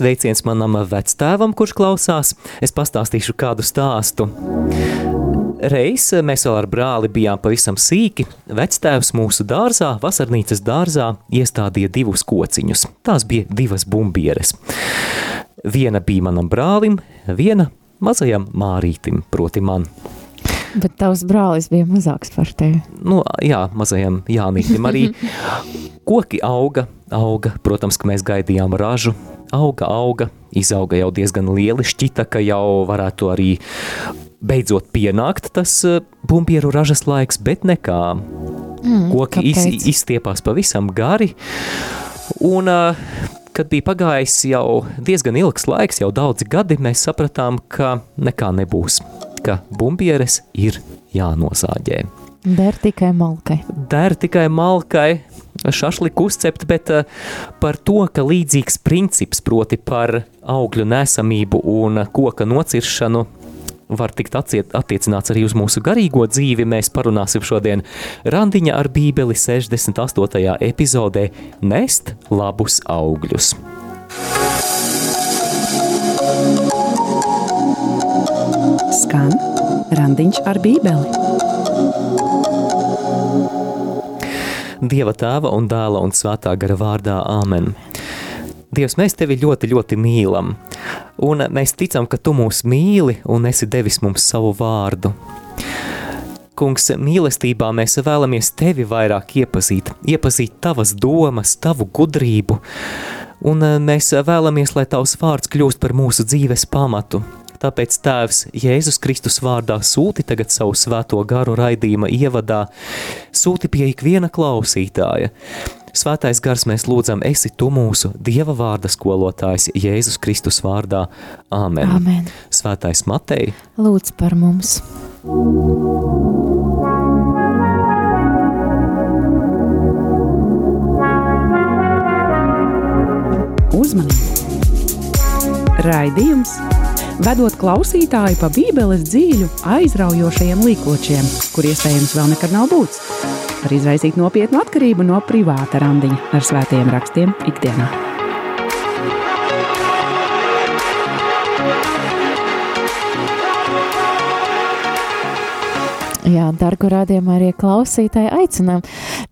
Sveiciens manam vectēvam, kurš klausās. Es pastāstīšu kādu stāstu. Reiz mēs vēl ar brāli bijām pavisam sīki. Vectēvs mūsu dārzā, vasarnīcas dārzā, iestādīja divus kociņus. Tās bija divas bumbieres. Viena bija manam brālim, viena mazajam mārītim, proti man. Bet tavs brālis bija mazāks par tevi. Nu, jā, mazajam Jānītim arī. Koki auga, auga, protams, ka mēs gaidījām ražu. Auga, auga, izauga jau diezgan lieli, šķita, ka jau varētu arī beidzot pienākt tas eh, bumbieru ražas laiks, bet nekā. Mm, Koki iz, izstiepās pavisam gari, un uh, kad bija pagājis jau diezgan ilgs laiks, jau daudzi gadi, mēs sapratām, ka nekā nebūs, ka bumbieres ir jānozāģē. Der tikai malkai. Der tikai malkai šašliku uzcept, bet uh, par to, ka līdzīgs princips, proti par augļu nesamību un koka nociršanu, var tikt atciet, attiecināts arī uz mūsu garīgo dzīvi, mēs parunāsim šodien Randiņa ar bībeli 68. epizodē Nest labus augļus. Skan randiņš ar bībeli. Dieva tēva un dēla un svētā gara vārdā Āmen. Dievs, mēs tevi ļoti, ļoti mīlam, un mēs ticam, ka tu mūs mīli un esi devis mums savu vārdu. Kungs, mīlestībā mēs vēlamies tevi vairāk iepazīt, iepazīt tavas domas, tavu gudrību, un mēs vēlamies, lai tavs vārds kļūst par mūsu dzīves pamatu. Tāpēc Tēvs Jēzus Kristus vārdā sūti tagad savu svēto garu raidījuma ievadā, sūti pie ikviena klausītāja. Svētais gars mēs lūdzam, esi tu mūsu Dieva vārda skolotājs Jēzus Kristus vārdā. Āmen. Āmen. Svētais Matei, Lūdz par mums. Uzmanību! Raidījums! Vedot klausītāju pa Bībeles dzīļu, aizraujošajiem līkločiem, kur iespējams vēl nekad nav būts, var izraisīt nopietnu atkarību no privāta randiņa ar svētajiem rakstiem ikdienā. Jā, dargu rādījumā arī klausītāji aicinām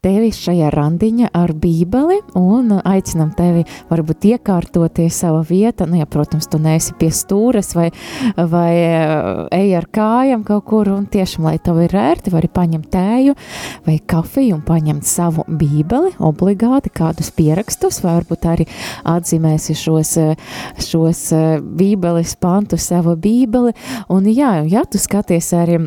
tevi šajā randiņa ar bībeli un aicinām tevi varbūt iekārtoties sava vieta, nu, ja, protams, tu neesi pie stūres vai, vai ej ar kājām kaut kur un tiešām, lai tev ir ērti, vari paņemt tēju vai kafiju un paņemt savu bībeli, obligāti kādus pierakstus, vai varbūt arī atzīmēsi šos, šos bībeles pantus, savu bībeli, un jā, ja tu skaties arī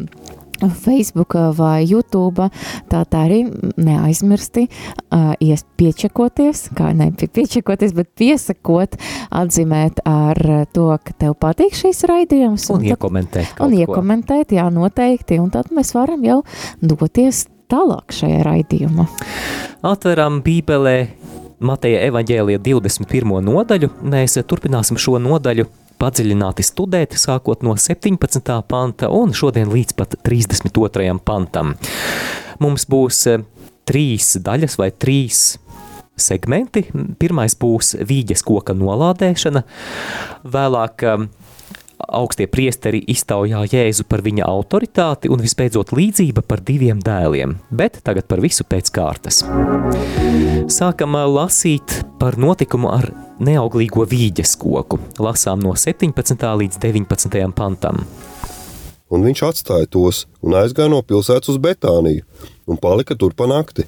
Facebook vai YouTube, tā tā arī neaizmirsti uh, ies piečakoties, kā ne pie- piečakoties, bet piesakot, atzīmēt ar to, ka tev patīk šīs raidījums. un tad- iekomentēt Un ko. iekomentēt, jā, noteikti, un tad mēs varam jau doties tālāk šajā raidījumā. Atveram Bībelē Mateja evaņģēlija 21. nodaļu. Mēs turpināsim šo nodaļu padziļināti studēt, sākot no 17. panta un šodien līdz pat 32. pantam. Mums būs eh, trīs daļas vai trīs segmenti. Pirmais būs vīģes koka nolādēšana, vēlāk um, augstie priesteri iztaujā Jēzu par viņa autoritāti un visbeidzot līdzība par diviem dēliem, bet tagad par visu pēc kārtas. Sākam lasīt par notikumu ar neauglīgo vīģes koku. Lasām no 17. līdz 19. pantam. Un viņš atstāja tos un aizgāja no pilsētas uz Betāniju un palika tur pa nakti.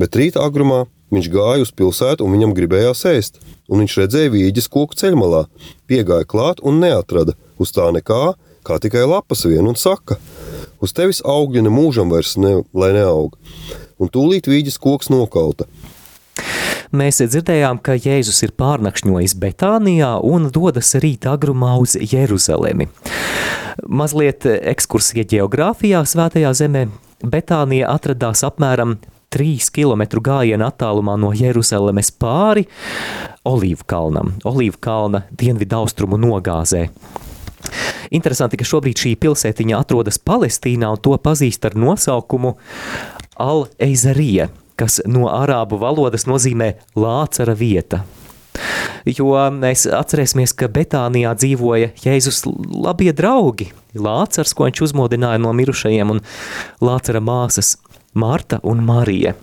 Bet rīta agrumā viņš gāja uz pilsētu un viņam gribējās ēst, un viņš redzēja vīģes koku ceļmalā, piegāja klāt un neatrada uz tā nekā, kā tikai lapas vien un saka: Uz tevis augļi ne mūžam vairs ne, lai neaug, un tūlīt vīģes koks nokauta. Mēs dzirdējām, ka Jēzus ir pārnakšņojis Betānijā un dodas rīt agrumā uz Jeruzalemi. Mazliet ekskursija geogrāfijā svētajā zemē. Betānija atradās apmēram 3 km gājiena attālumā no Jeruzalemes pāri Olīvu kalnam, Olīvu kalna dienvidu austrumu nogāzē. Interesanti, ka šobrīd šī pilsētiņa atrodas Palestīnā un to pazīst ar nosaukumu Al-Eizarija, kas no arābu valodas nozīmē lācara vieta. jo mēs atcerēsimies, ka Betānijā dzīvoja Jēzus labie draugi. Lācars, ko viņš uzmodināja no mirušajiem, un Lācara māsas Marta un Marija.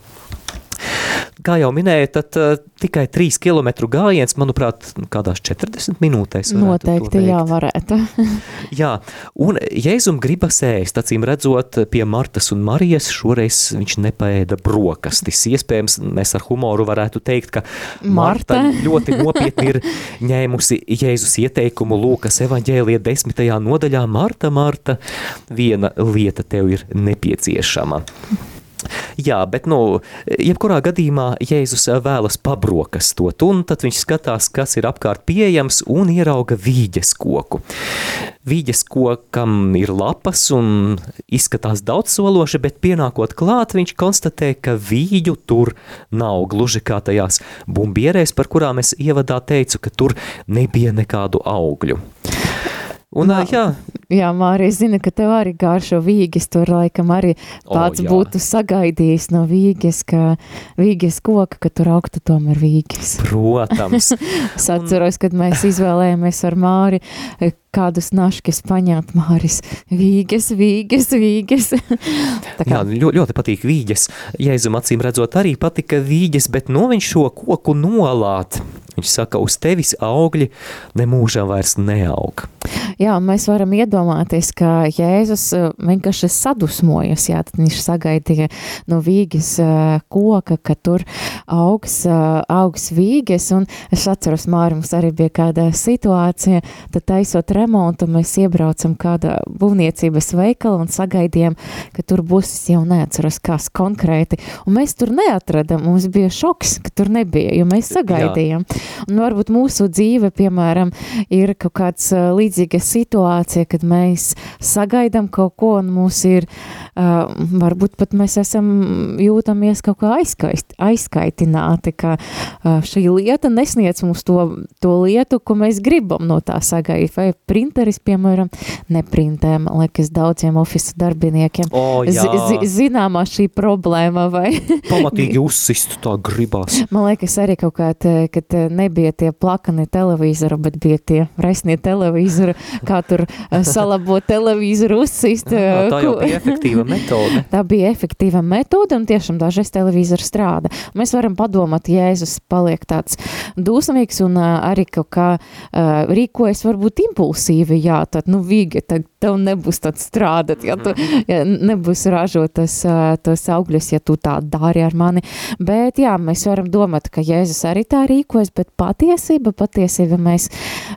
Kā jau minēju, tad uh, tikai 3 km gājiens, manuprāt, kādās 40 minūtēs. Noteikti, jā, varētu. jā, un Jēzum gribas ēst, acīm redzot, pie Martas un Marijas šoreiz viņš nepaēda brokastis. Iespējams, mēs ar humoru varētu teikt, ka Marta, Marta ļoti nopietni ir ņēmusi Jēzus ieteikumu Lūkas evaņģēlija desmitajā nodaļā Marta, Marta, viena lieta tev ir nepieciešama. Jā, bet, nu, jebkurā gadījumā Jēzus vēlas pabrokastot, un tad viņš skatās, kas ir apkārt pieejams, un ierauga vīģes koku. Vīģes kokam ir lapas un izskatās daudzsološi, bet pienākot klāt, viņš konstatē, ka vīģu tur nav gluži kā tajās bumbierēs, par kurām es ievadā teicu, ka tur nebija nekādu augļu. Un, Mā, jā, jā Mārija zina, ka tev arī garšo vīgas, tur laikam arī tāds o, būtu sagaidījis no vīgas, ka vīgas koka, ka tur augtu tomēr vīgas. Protams. es atceros, kad mēs izvēlējāmies ar Māri kādus naškis paņemt Māris. Vīgas, vīgas, vīgas. jā, ļoti, ļoti patīk vīgas. Jēzum acīm redzot arī patika vīgas, bet no viņš šo koku nolāt. Viņš saka, uz tevis augļi nemūžam vairs neaug. Jā, mēs varam iedomāties, ka Jēzus uh, vienkārši sadusmojas, jā, tad viņš sagaidīja no vīgas uh, koka, ka tur augs, uh, augs vīgas, un es atceros, Māri, mums arī bija kāda situācija, tad taisot remontu, mēs iebraucam kādā būvniecības veikala un sagaidījām, ka tur būs, es jau neatceros, kas konkrēti, un mēs tur neatradam, mums bija šoks, ka tur nebija, jo mēs sagaidījām. Jā. Un varbūt mūsu dzīve, piemēram, ir kaut kāds līdzīga situācija, kad mēs sagaidām kaut ko un mūs ir, varbūt pat mēs esam jūtamies kaut kā aizskaist, aizskaitināti, ka šī lieta nesniedz mums to, to lietu, ko mēs gribam no tā sagaidīt. Vai printeris, piemēram, neprintē, man liekas, daudziem ofisa darbiniekiem oh, jā. zi, zināmā šī problēma, vai? Pamatīgi uzsist tā gribās. Man liekas arī kaut kā, kad nebija tie plakani televīzori, bet bija tie resnie televīzori, kā tur eh, salabot televizoru uzsist. Jā, tā jau bija efektīva metode. tā bija efektīva metode, un tiešām dažreiz televizors strāda. Mēs varam padomāt, Jēzus paliek tāds dusmīgs un uh, arī kaut kā rīkojas varbūt impulsīvi, jā, tad, nu, vīgi, tad tev nebūs tāds strādāt, ja tu ja nebūs ražot tas, tos augļus, ja tu tā dari ar mani. Bet, jā, mēs varam domāt, ka Jēzus arī tā rīkojas, bet patiesība, patiesība mēs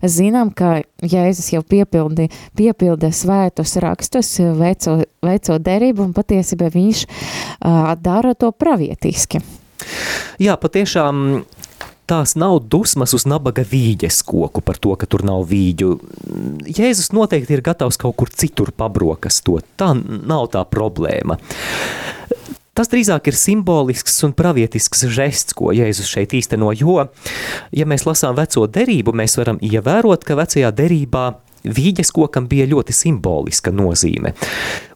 zinām, ka Jēzus jau piepildi, piepilda svētos rakstus, veco, veco derību, un patiesībā viņš uh, dara to pravietiski. Jā, patiešām tās nav dusmas uz nabaga vīģes koku par to, ka tur nav vīģu. Jēzus noteikti ir gatavs kaut kur citur pabrokastot. Tā nav tā problēma. Tas drīzāk ir simbolisks un pravietisks žests, ko Jēzus šeit īsteno, jo, ja mēs lasām veco derību, mēs varam ievērot, ka vecajā derībā vīģes kokam bija ļoti simboliska nozīme.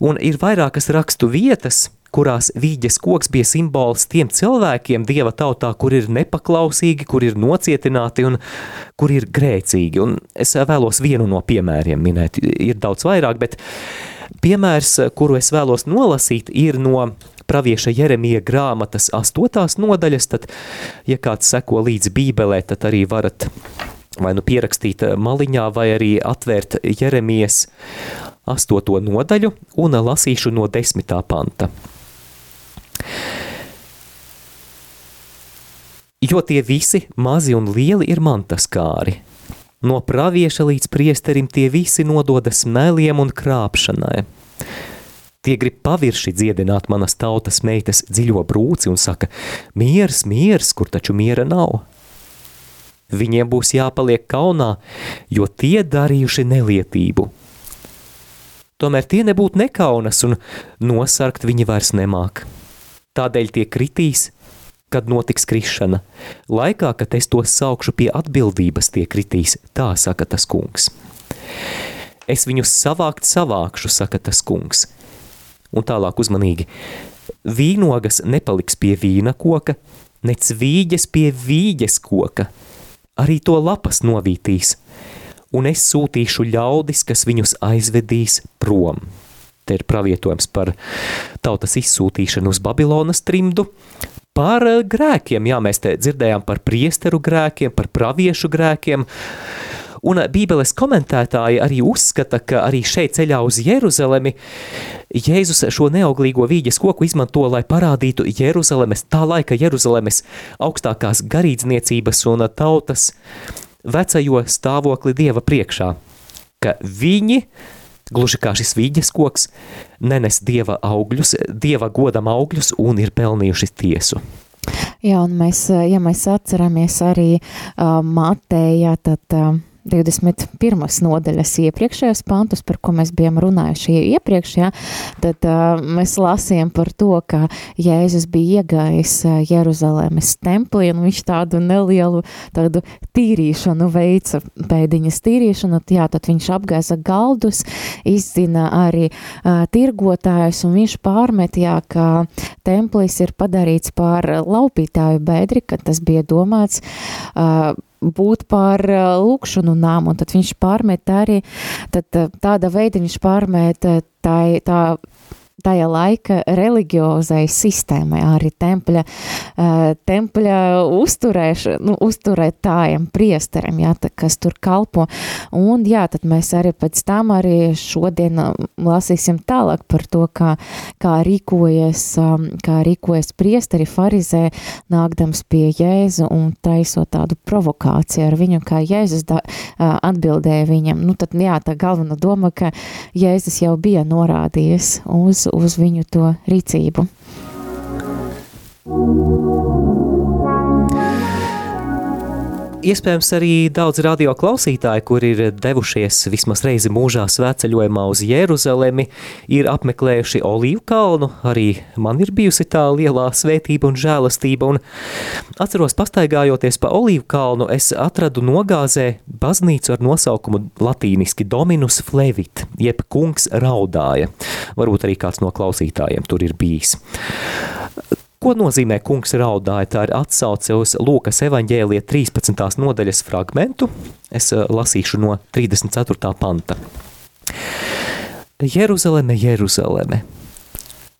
Un ir vairākas rakstu vietas, kurās vīģes koks bija simbols tiem cilvēkiem dieva tautā, kur ir nepaklausīgi, kur ir nocietināti un kur ir grēcīgi. Un es vēlos vienu no piemēriem minēt, ir daudz vairāk, bet piemērs, kuru es vēlos nolasīt, ir no pravieša Jeremija grāmatas astotās nodaļas, tad, ja kāds seko līdz bībelē, tad arī varat vai nu pierakstīt maliņā, vai arī atvērt Jeremijas astoto nodaļu un lasīšu no desmitā panta. Jo tie visi, mazi un lieli, ir mantaskāri. No pravieša līdz priesterim tie visi nododas meliem un krāpšanai. Tie grib pavirši dziedināt manas tautas meitas dziļo brūci un saka, miers, miers, kur taču miera nav. Viņiem būs jāpaliek kaunā, jo tie darījuši nelietību. Tomēr tie nebūtu nekaunas un nosarkt viņi vairs nemāk. Tādēļ tie kritīs, kad notiks krišana. Laikā, kad es tos saukšu pie atbildības, tie kritīs, tā saka tas kungs. Es viņus savākt savākšu, saka tas kungs – un tālāk uzmanīgi. Vīnogas nepaliks pie vīna koka, nec vīģes pie vīģes koka. arī to lapas novītīs, un es sūtīšu ļaudis, kas viņus aizvedīs prom. Te ir pravietojums par tautas izsūtīšanu uz Babilonas trimdu, par grēkiem, jā, mēs te dzirdējām par priesteru grēkiem, par praviešu grēkiem, Un Bībeles komentētāji arī uzskata, ka arī šeit ceļā uz Jeruzalemi Jēzus šo neauglīgo vīģes koku izmanto, lai parādītu Jeruzalemes, tā laika Jeruzalemes augstākās garīdzniecības un tautas vecajo stāvokli Dieva priekšā, ka viņi, gluži kā šis vīģes koks, nenes Dieva augļus, Dieva godam augļus un ir pelnījuši tiesu. Jā, un mēs, ja mēs atceramies arī uh, Matējā, tad uh, 21. nodaļas iepriekšējos pantus, par ko mēs bijām runājuši iepriekš, ja, tad uh, mēs lasījām par to, ka Jēzus bija iegājis Jeruzalemes templī, un viņš tādu nelielu tādu tīrīšanu veica, pēdiņas tīrīšanu, jā, tad viņš apgaisa galdus, izzina arī uh, tirgotājus, un viņš pārmet, jā, ka templis ir padarīts par laupītāju bedri, ka tas bija domāts uh, būt par lūkšanu nām, un tad viņš pārmet arī, tad tāda veida viņš pārmet tā, tā tajā laika reliģiozai sistēmai, arī tempļa, uh, tempļa nu, uzturētājiem, priesteriem, jā, tā, kas tur kalpo. Un jā, tad mēs arī pēc tam arī šodien lasīsim tālāk par to, kā, kā rīkojas, um, kā rīkojas priesteri farizē, nākdams pie Jēzu un taisot tādu provokāciju ar viņu, kā Jēzus da, uh, atbildēja viņam. Nu, tad jā, tā galvena doma, ka Jēzus jau bija norādījis uz uz viņu to rīcību. Iespējams, arī daudz radio klausītāji, kur ir devušies vismaz reizi mūžā svētceļojumā uz Jeruzalemi, ir apmeklējuši Olīvu kalnu. Arī man ir bijusi tā lielā svētība un žēlastība. Un atceros, pastaigājoties pa Olīvu kalnu, es atradu nogāzē baznīcu ar nosaukumu latīniski Dominus Flevit, jeb kungs raudāja. Varbūt arī kāds no klausītājiem tur ir bijis. Ko nozīmē kungs raudāja? Tā ir atsauce uz Lūkas evaņģēlija 13. nodaļas fragmentu. Es eh, lasīšu no 34. panta. Jeruzaleme, Jeruzaleme,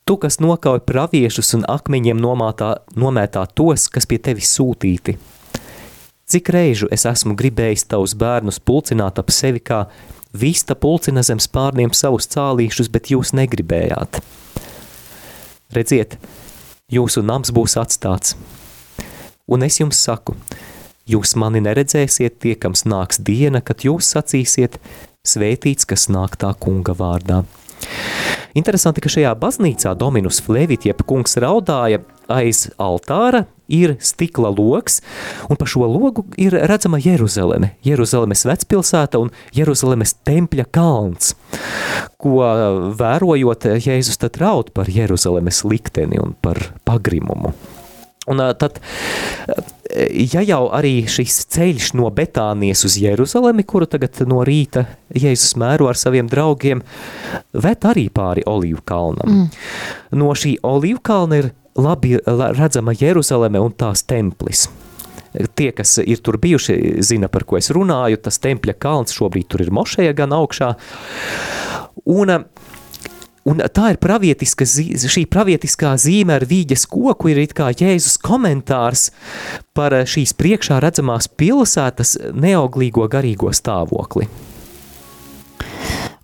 tu, kas nokauj praviešus un akmeņiem nomātā, nomētā tos, kas pie tevis sūtīti. Cik reižu es esmu gribējis tavus bērnus pulcināt ap sevi, kā vista pulcina zem spārniem savus cālīšus, bet jūs negribējāt. Redziet, jūsu nams būs atstāts. Un es jums saku, jūs mani neredzēsiet, tiekams nāks diena, kad jūs sacīsiet, svētīts, kas nāk tā kunga vārdā. Interesanti, ka šajā baznīcā Dominus Flevit, jeb kungs raudāja, aiz altāra ir stikla loks, un pa šo logu ir redzama Jeruzaleme, Jeruzalemes vecpilsēta un Jeruzalemes tempļa kalns, ko vērojot Jēzus tad raud par Jeruzalemes likteni un par pagrimumu. Un tad, ja jau arī šis ceļš no Betānijas uz Jeruzalemi, kuru tagad no rīta Jēzus mēro ar saviem draugiem, vet arī pāri Olīvu kalnam. Mm. No šī Olīvu kalna ir labi redzama Jeruzaleme un tās templis. Tie, kas ir tur bijuši, zina, par ko es runāju. Tas tempļa kalns šobrīd tur ir mošeja gan augšā. Un Un tā ir pravietiska, šī pravietiskā zīme ar vīģes koku ir it kā Jēzus komentārs par šīs priekšā redzamās pilsētas neauglīgo garīgo stāvokli.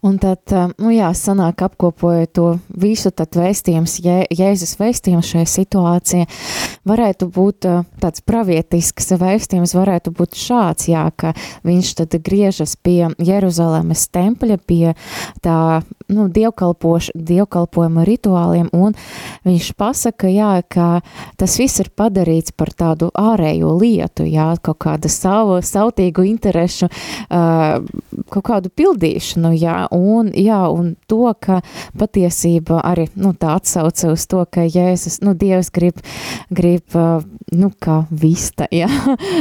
Un tad, nu jā, sanāk apkopojot to visu, tad vēstījums, Jē, Jēzus vēstījums šajā situācijā varētu būt tāds pravietisks vēstījums, varētu būt šāds, jā, ka viņš tad griežas pie Jeruzalemes tempļa, pie tā, nu, dievkalpojuma rituāliem, un viņš pasaka, jā, ka tas viss ir padarīts par tādu ārējo lietu, jā, kaut kāda savu, sautīgu interešu, uh, kaut kādu pildīšanu, jā, un, jā, un to, ka patiesība arī, nu, tā atsauce uz to, ka Jēzus, nu, Dievs grib, grib, nu, kā vista, jā,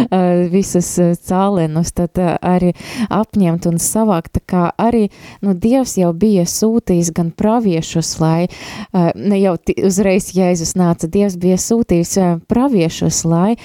visus cālenus, tad arī apņemt un savākt, tā kā arī, nu, Dievs jau bija sūtījis gan praviešus, lai ne jau uzreiz Jēzus nāca, Dievs bija sūtījis praviešus, lai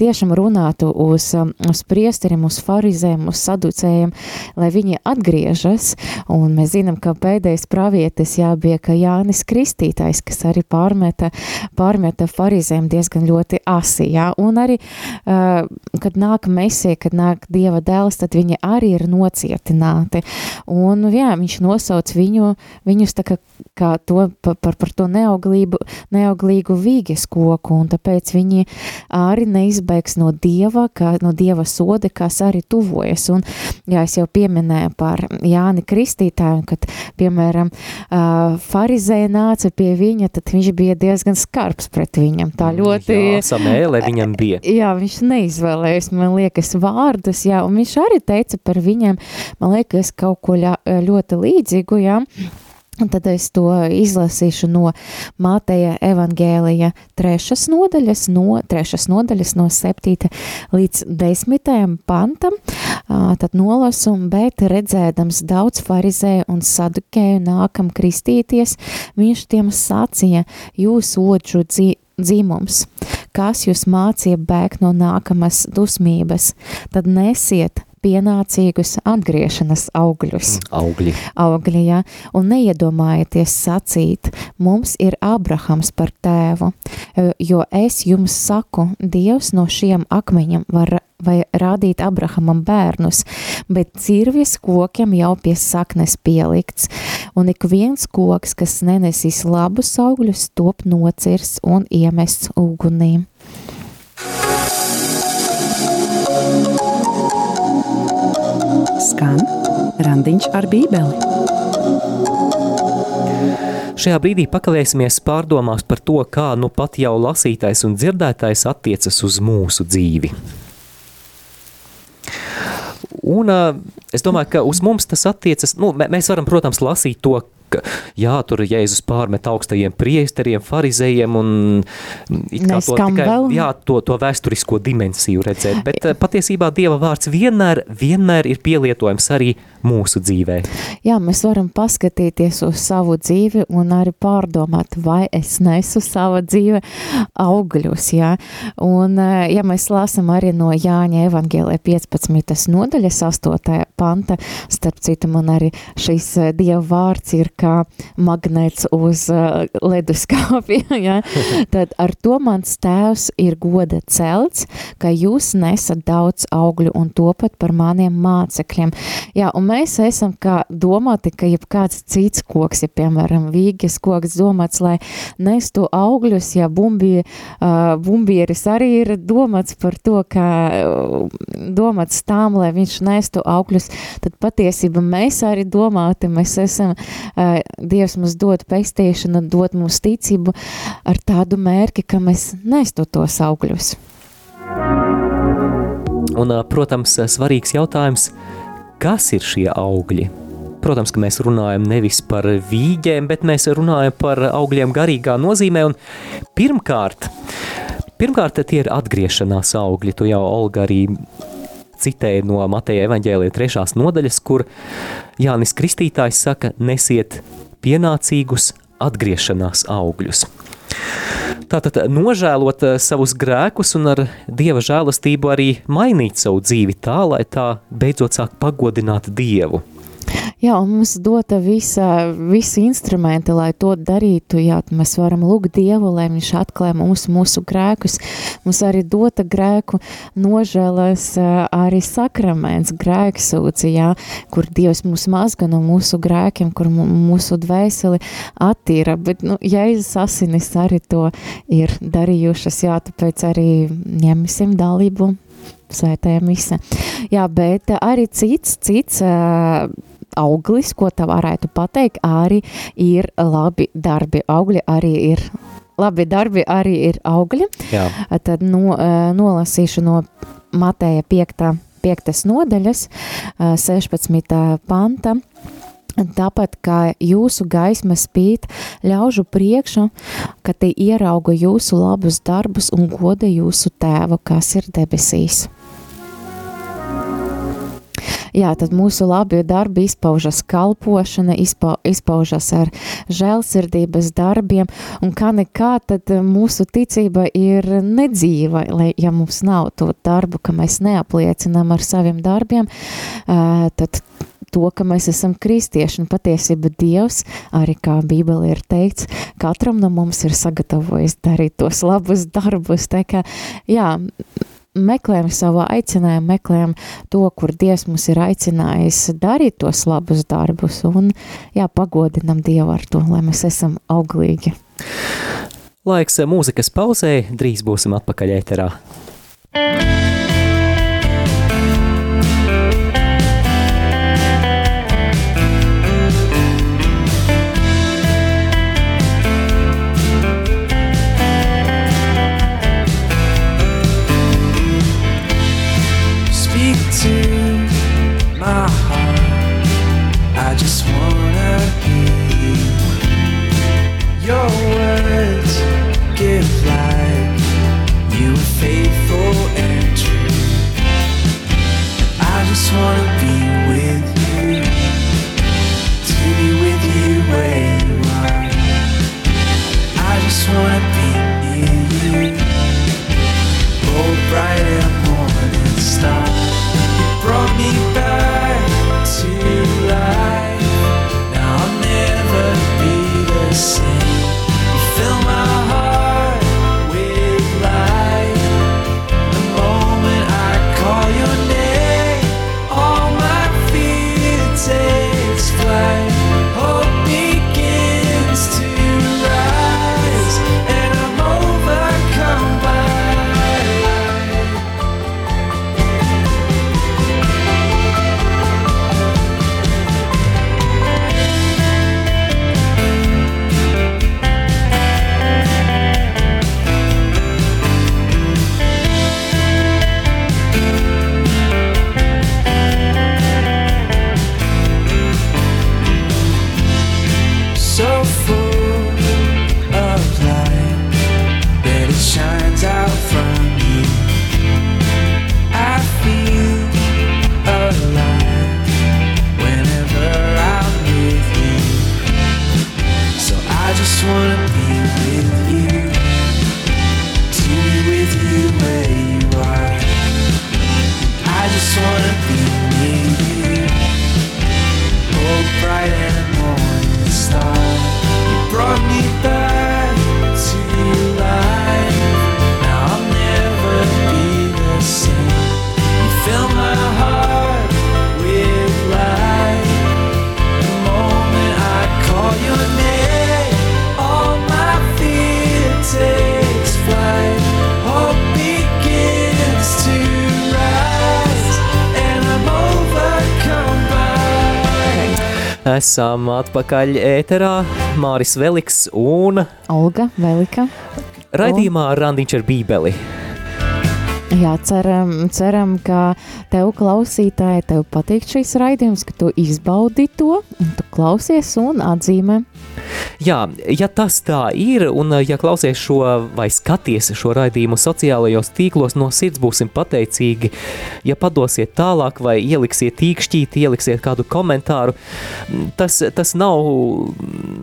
tiešām runātu uz, uz priesteriem, uz farizēm, uz saducējiem, lai viņi atgriežas, un mēs zinām, ka pēdējais pravietis jābija, ka Jānis Kristītājs, kas arī pārmeta, pārmeta farizēm diezgan ļoti asi, jā, un arī, kad nāk mesie, kad nāk Dieva dēls, tad viņi arī ir nocietināti, un jā, viņš nosauc viņu, viņus tā kā, kā to, par, par to neauglību, neauglīgu vīges koku, un tāpēc viņi arī neizbēgs no Dieva, kā, no Dieva soda, kas arī tuvojas, un jā, es jau pieminēju par Jāni Kristītāju, kad, piemēram, farizēja nāca pie viņa, tad viņš bija diezgan skarbs pret viņam, tā ļoti... Jā, samēle viņam bija. Jā, viņš neizvēlējis, man liekas, vārdus, jā, un viņš arī teica par viņiem, man liekas, kaut ko ļoti līdzīgu, jā, Un tad es to izlasīšu no Māteja evangēlija trešas nodaļas, no trešas nodaļas no 7. līdz 10. pantam, tad nolasu, bet redzēdams daudz farizēju un sadukēju nākam kristīties, viņš tiem sacīja, jūs otru dzīmums, kas jūs mācīja bēgt no nākamas dusmības, tad nesiet pienācīgus atgriešanas augļus. Mm, augļi. Augļi, jā. Un neiedomājieties sacīt, mums ir Abrahams par tēvu, jo es jums saku, Dievs no šiem akmeņiem var vai rādīt Abrahamam bērnus, bet cirvis kokiem jau pie saknes pielikts, un ik viens koks, kas nenesīs labus augļus, top nocirs un iemests ugunī. Skan randiņš ar bībeli. Šajā brīdī pakavēsimies pārdomās par to, kā nu pat jau lasītais un dzirdētais attiecas uz mūsu dzīvi. Un es domāju, ka uz mums tas attiecas, nu, mēs varam, protams, lasīt to, ka, jā, tur Jēzus pārmet augstajiem priesteriem, farizējiem un kā to tikai, vēl. jā, to, to vēsturisko dimensiju redzēt, bet patiesībā Dieva vārds vienmēr, vienmēr ir pielietojams arī mūsu dzīvē. Jā, mēs varam paskatīties uz savu dzīvi un arī pārdomāt, vai es nesu sava dzīve augļus, jā. Un, ja mēs lasam arī no Jāņa evangelē 15. nodaļas 8. panta, starp citu man arī šis Dieva vārds ir kā magnēts uz leduskāpja, jā. Tad ar to mans tēvs ir goda celts, ka jūs nesat daudz augļu un topat par maniem mācekļiem. Jā, un mēs esam kā domāti, ka jebkāds cits koks, ja piemēram vīgas koks domāts, lai nestu augļus, ja bumbi, uh, bumbieris arī ir domāts par to, ka domāts tām, lai viņš nestu augļus, tad patiesība mēs arī domāti, mēs esam, uh, Dievs mums dod pestīšanu, dod mums ticību ar tādu mērķi, ka mēs nestu tos augļus. Un, protams, svarīgs jautājums, Kas ir šie augļi? Protams, ka mēs runājam nevis par vīģiem, bet mēs runājam par augļiem garīgā nozīmē. Pirmkārt, pirmkārt, tie ir atgriešanās augļi. Tu jau, Olga, arī citēja no Mateja evaņģēlija trešās nodaļas, kur Jānis Kristītājs saka, nesiet pienācīgus atgriešanās augļus. Tātad nožēlot eh, savus grēkus un ar Dieva žēlastību arī mainīt savu dzīvi tā, lai tā beidzot sāk pagodināt Dievu. Jā, un mums dota visa, visi instrumenti, lai to darītu. Jā, mēs varam lūgt Dievu, lai Viņš atklāj mums mūsu grēkus. Mums arī dota grēku nožēlas arī sakraments, grēksūci, jā, kur Dievs mūs mazga no mūsu grēkiem, kur mūsu dvēseli attīra. Bet, nu, Jēzus asinis arī to ir darījušas, jā, tāpēc arī ņemsim dalību svētajā mise. Jā, bet arī cits, cits uh, auglis, ko tā varētu pateikt, arī ir labi darbi. Augļi arī ir labi darbi, arī ir augļi. Jā. Tad no, nolasīšu no Mateja 5. 5. nodaļas, 16. panta. Tāpat kā jūsu gaisma spīd ļaužu priekšā, ka tie ierauga jūsu labus darbus un goda jūsu tēvu, kas ir debesīs. Jā, tad mūsu labie darbi izpaužas kalpošana, izpa, izpaužas ar žēlsirdības darbiem, un kā nekā, tad mūsu ticība ir nedzīva, lai, ja mums nav to darbu, ka mēs neapliecinām ar saviem darbiem, tad to, ka mēs esam kristieši, un patiesība Dievs, arī kā Bībele ir teikts, katram no mums ir sagatavojis darīt tos labus darbus, tā kā, jā, meklējam savu aicinājumu, meklējam to, kur Dievs mums ir aicinājis darīt tos labus darbus, un jā, pagodinam Dievu ar to, lai mēs esam auglīgi. Laiks mūzikas pauzē, drīz būsim atpakaļ ēterā. just wanna be with you, be with you where you are. I just wanna be near you, morning star. You brought me back. Esam atpakaļ ēterā. Māris Veliks un Olga Velika. Raidījumā Randiņš ar Bībeli. Jā, ceram, ceram, ka tev klausītāji, tev patīk šīs raidījums, ka tu izbaudi to, un tu klausies un atzīmē. Jā, ja tas tā ir, un ja klausies šo vai skaties šo raidījumu sociālajos tīklos, no sirds būsim pateicīgi, ja padosiet tālāk vai ieliksiet tīkšķīti, ieliksiet kādu komentāru, tas, tas nav,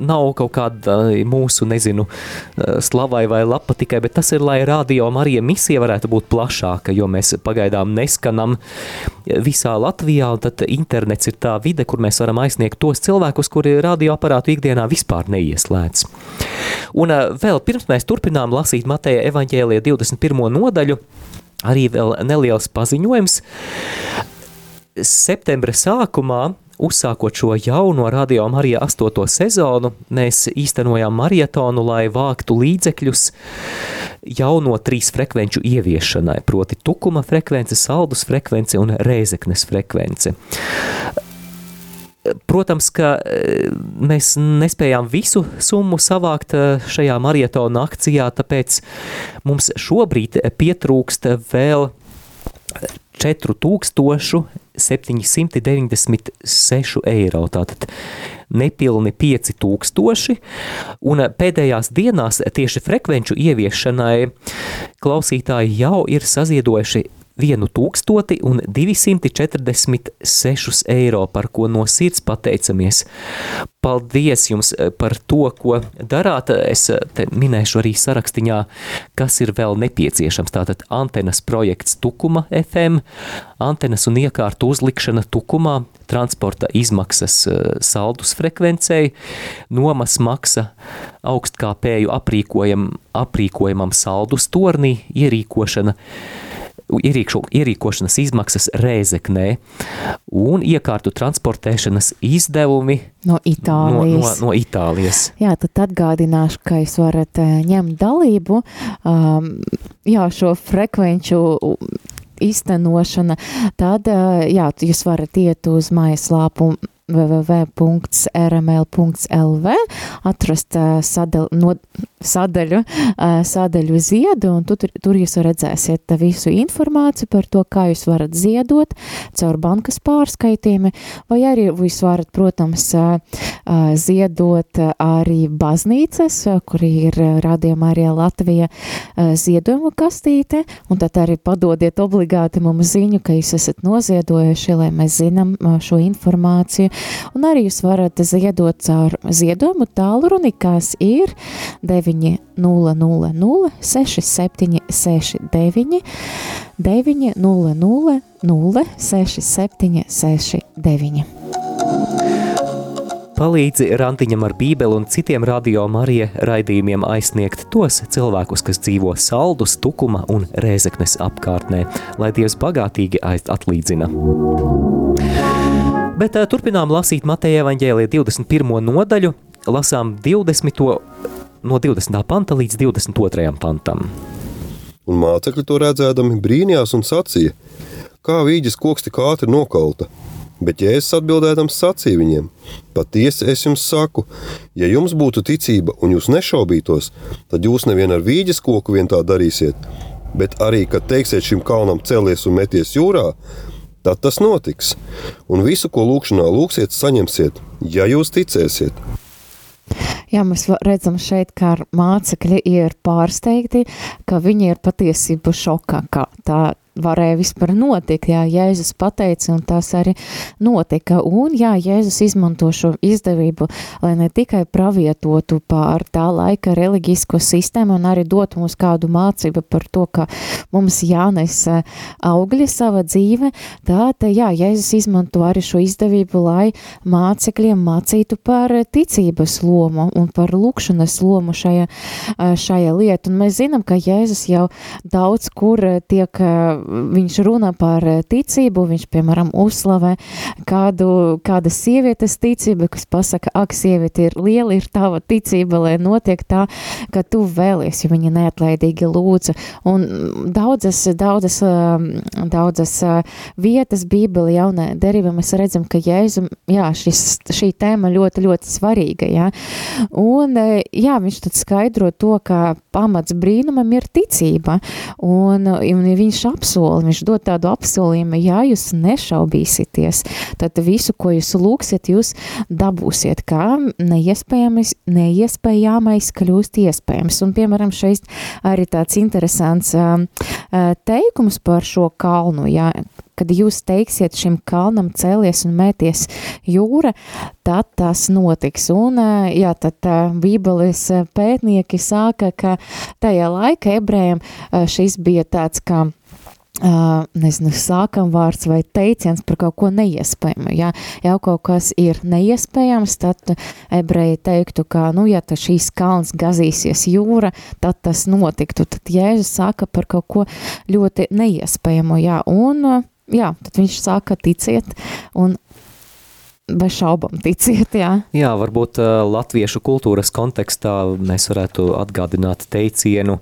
nav kaut kāda mūsu, nezinu, slavai vai lapa tikai, bet tas ir, lai radio Marija misija varētu būt plašāka, jo mēs pagaidām neskanam visā Latvijā, un tad internets ir tā vide, kur mēs varam aizsniegt tos cilvēkus, kuri radioaparātu ikdienā vispār neieslēdz. Un vēl pirms mēs turpinām lasīt Mateja evaņģēlija 21. nodaļu, arī vēl neliels paziņojums. Septembra sākumā uzsākot šo jauno radio Marija 8. sezonu, mēs īstenojām marietonu, lai vāktu līdzekļus jauno trīs frekvenču ieviešanai, proti tukuma frekvence, saldus frekvence un rēzeknes frekvence. Protams, ka e, mēs nespējām visu summu savākt e, šajā marietona akcijā, tāpēc mums šobrīd pietrūkst vēl 4796 eiro. Tātad nepilni 5000, un pēdējās dienās tieši frekvenču ieviešanai klausītāji jau ir saziedojuši 1246 eiro, par ko no sirds pateicamies. Paldies jums eh, par to, ko darāt. Es eh, minēšu arī sarakstiņā, kas ir vēl nepieciešams. Tātad antenas projekts Tukuma FM, antenas un iekārtu uzlikšana Tukumā, transporta izmaksas eh, saldus frekvencei, nomas maksa augstkāpēju aprīkojam, aprīkojamam saldus tornī, ierīkošana ierīkšu, ierīkošanas izmaksas Rēzeknē un iekārtu transportēšanas izdevumi no Itālijas. No, no, no Itālijas. Jā, tad atgādināšu, ka jūs varat eh, ņemt dalību um, jā, šo frekvenču iztenošana, tad eh, jā, jūs varat iet uz mājaslāpu www.rml.lv, atrast sadal, no, sadaļu, sadaļu ziedu, un tu, tur jūs redzēsiet visu informāciju par to, kā jūs varat ziedot caur bankas pārskaitījumi, vai arī jūs varat, protams, ziedot arī baznīcas, kur ir rādījumā arī Latvija ziedojuma kastīte, un tad arī padodiet obligāti mums ziņu, ka jūs esat noziedojuši, lai mēs zinām šo informāciju, un arī jūs varat ziedot caur ziedojumu tālruni, kas ir 900 6769 900 6769. Palīdzi Rantiņam ar bībeli un citiem radio Marija raidījumiem aizsniegt tos cilvēkus, kas dzīvo saldus, tukuma un rēzeknes apkārtnē, lai Dievs bagātīgi atlīdzina. Bet uh, turpinām lasīt Mateja evaņģēlija 21. nodaļu, lasām 20. no 20. panta līdz 22. pantam. Un mācekļi to redzēdami brīnījās un sacīja, kā vīģes koks tik ātri nokauta. Bet Jēzus atbildēdams sacīja viņiem: Patiesi es jums saku, ja jums būtu ticība un jūs nešaubītos, tad jūs nevien ar vīģes koku vien tā darīsiet, bet arī, kad teiksiet šim kalnam celies un meties jūrā, tad tas notiks. Un visu, ko lūkšanā lūksiet, saņemsiet, ja jūs ticēsiet. Jā, mēs redzam šeit, ka mācekļi ir pārsteigti, ka viņi ir patiesībā šokā, ka tā varēja vispār notikt. Jā, Jēzus pateica, un tas arī notika. Un jā, Jēzus izmanto šo izdevību, lai ne tikai pravietotu pār tā laika reliģisko sistēmu, un arī dot mums kādu mācību par to, ka mums jānes augļi sava dzīve, tad, jā, Jēzus izmanto arī šo izdevību, lai mācekļiem mācītu par ticības lomu un par lūkšanas lomu šajā, šajā lietā. Un mēs zinām, ka Jēzus jau daudz kur tiek viņš runā par eh, ticību, viņš, piemēram, uzslavē kādu, kāda sievietes ticība, kas pasaka, ak, sieviete ir liela, ir tava ticība, lai notiek tā, ka tu vēlies, jo viņa neatlaidīgi lūdza. Un daudzas, daudzas, um, daudzas uh, vietas Bībeli jaunē derībā mēs redzam, ka Jēzum, jā, šis, šī tēma ļoti, ļoti svarīga, jā. Un, uh, jā, viņš tad skaidro to, ka pamats brīnumam ir ticība, un, un viņš apsver apsoli, viņš dod tādu apsolījumu, ja jūs nešaubīsieties, tad visu, ko jūs lūksiet, jūs dabūsiet, kā neiespējamais, neiespējamais kļūst iespējams. Un, piemēram, šeit arī tāds interesants uh, teikums par šo kalnu, ja, kad jūs teiksiet šim kalnam cēlies un mēties jūra, tad tas notiks. Un, jā, tad Bībeles pētnieki sāka, ka tajā laika ebrējiem šis bija tāds kā Uh, nezinu, sākam vārds vai teiciens par kaut ko neiespējamu. Ja jau kaut kas ir neiespējams, tad ebreji teiktu, ka, nu, ja ta šīs kalns gazīsies jūra, tad tas notiktu. Tad Jēzus saka par kaut ko ļoti neiespējamu, jā, un, jā, tad viņš saka ticiet un Bez šaubām, ticiet, jā. Jā, varbūt uh, latviešu kultūras kontekstā mēs varētu atgādināt teicienu,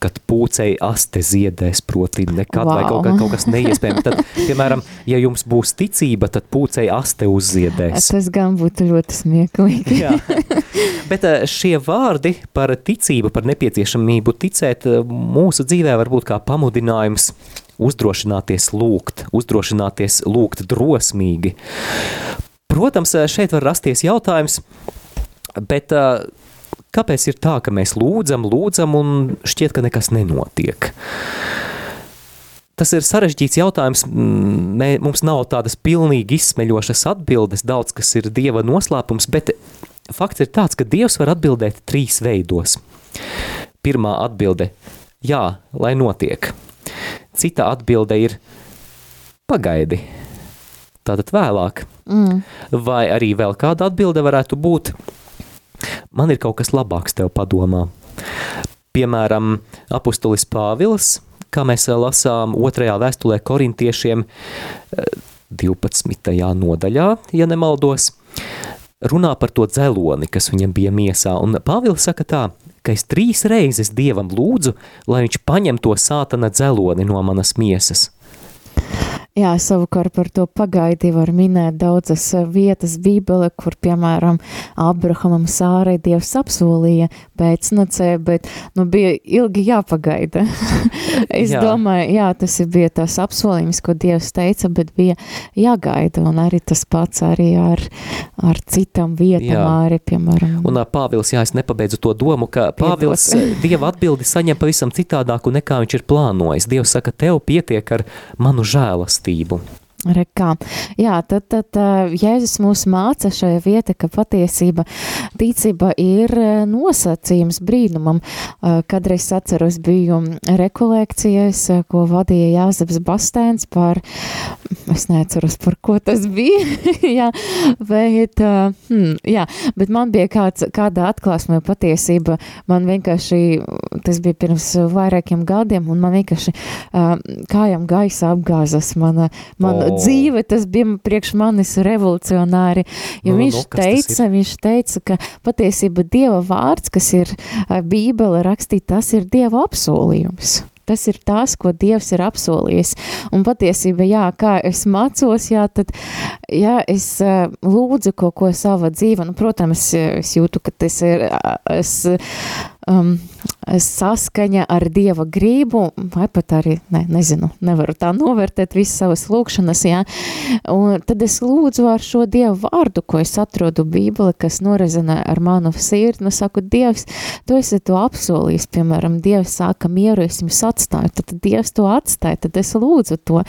kad pūcei aste ziedēs, proti nekad wow. vai kaut, kā, kaut kas neiespējams. Tad, piemēram, ja jums būs ticība, tad pūcei aste uzziedēs. Tas gan būtu ļoti smieklīgi. jā. Bet uh, šie vārdi par ticību, par nepieciešamību ticēt uh, mūsu dzīvē var būt kā pamudinājums uzdrošināties lūgt, uzdrošināties lūgt drosmīgi. Protams, eh, šeit var rasties jautājums, bet uh, kāpēc ir tā, ka mēs lūdzam, lūdzam un šķiet, ka nekas nenotiek? tas ir sarežģīts jautājums. Mē, mums nav tādas pilnīgi izsmeļošas atbildes, daudz kas ir Dieva noslēpums, bet fakts ir tāds, ka Dievs var atbildēt trīs veidos. Pirmā atbilde – jā, lai notiek. Cita atbilde ir pagaidi, tātad vēlāk. Mm. Vai arī vēl kāda atbilde varētu būt man ir kaut kas labāks tev padomā. Piemēram, apustulis Pāvils, kā mēs lasām otrajā vēstulē korintiešiem 12. nodaļā, ja nemaldos, runā par to dzeloni, kas viņam bija miesā, un Pāvils saka tā, ka es trīs reizes Dievam lūdzu, lai viņš paņem to sātana dzeloni no manas miesas. Jā, savukārt par to pagaidi var minēt daudzas eh, vietas Bībele, kur, piemēram, Abrahamam Sārai Dievs apsolīja pēcnacē, bet, nu, bija ilgi jāpagaida. es jā. domāju, jā, tas ir bija tas apsolījums, ko Dievs teica, bet bija jāgaida, un arī tas pats arī ar, ar citam vietam, jā. arī, piemēram. Un Pāvils, jā, es nepabeidzu to domu, ka Pāvils Dieva atbildi saņem pavisam citādāku nekā viņš ir plānojis. Dievs saka, tev pietiek ar manu žēlas mīlestību. Rekā. Jā, tad, tad Jēzus mūs māca šajā vietā, ka patiesība ticība ir nosacījums brīnumam. Kadreiz atceros biju rekolekcijas, ko vadīja Jāzeps Bastēns par, es neatceros, par ko tas bija, jā, bet, hmm, jā, bet man bija kāds, kāda atklāsme patiesība, man vienkārši, tas bija pirms vairākiem gadiem, un man vienkārši kājām gaisa apgāzas mana, mana oh. Dzīve, tas bija priekš manis revolucionāri, jo nu, viņš nu, teica, viņš teica, ka patiesība Dieva vārds, kas ir Bībele rakstīt, tas ir Dieva apsolījums. Tas ir tas, ko Dievs ir apsolījis. Un patiesībā, jā, kā es mācos, jā, tad, jā, es uh, lūdzu kaut ko savā dzīvē. Nu, protams, es jūtu, ka tas ir, es um, saskaņa ar Dieva grību, vai pat arī, ne, nezinu, nevaru tā novērtēt visas savas lūkšanas, jā, un tad es lūdzu ar šo Dieva vārdu, ko es atrodu Bībeli, kas norezinē ar manu sirdi, nu saku, Dievs, tu esi to apsolījis, piemēram, Dievs sāka mieru, es jums atstāju, tad Dievs to atstāja, tad es lūdzu to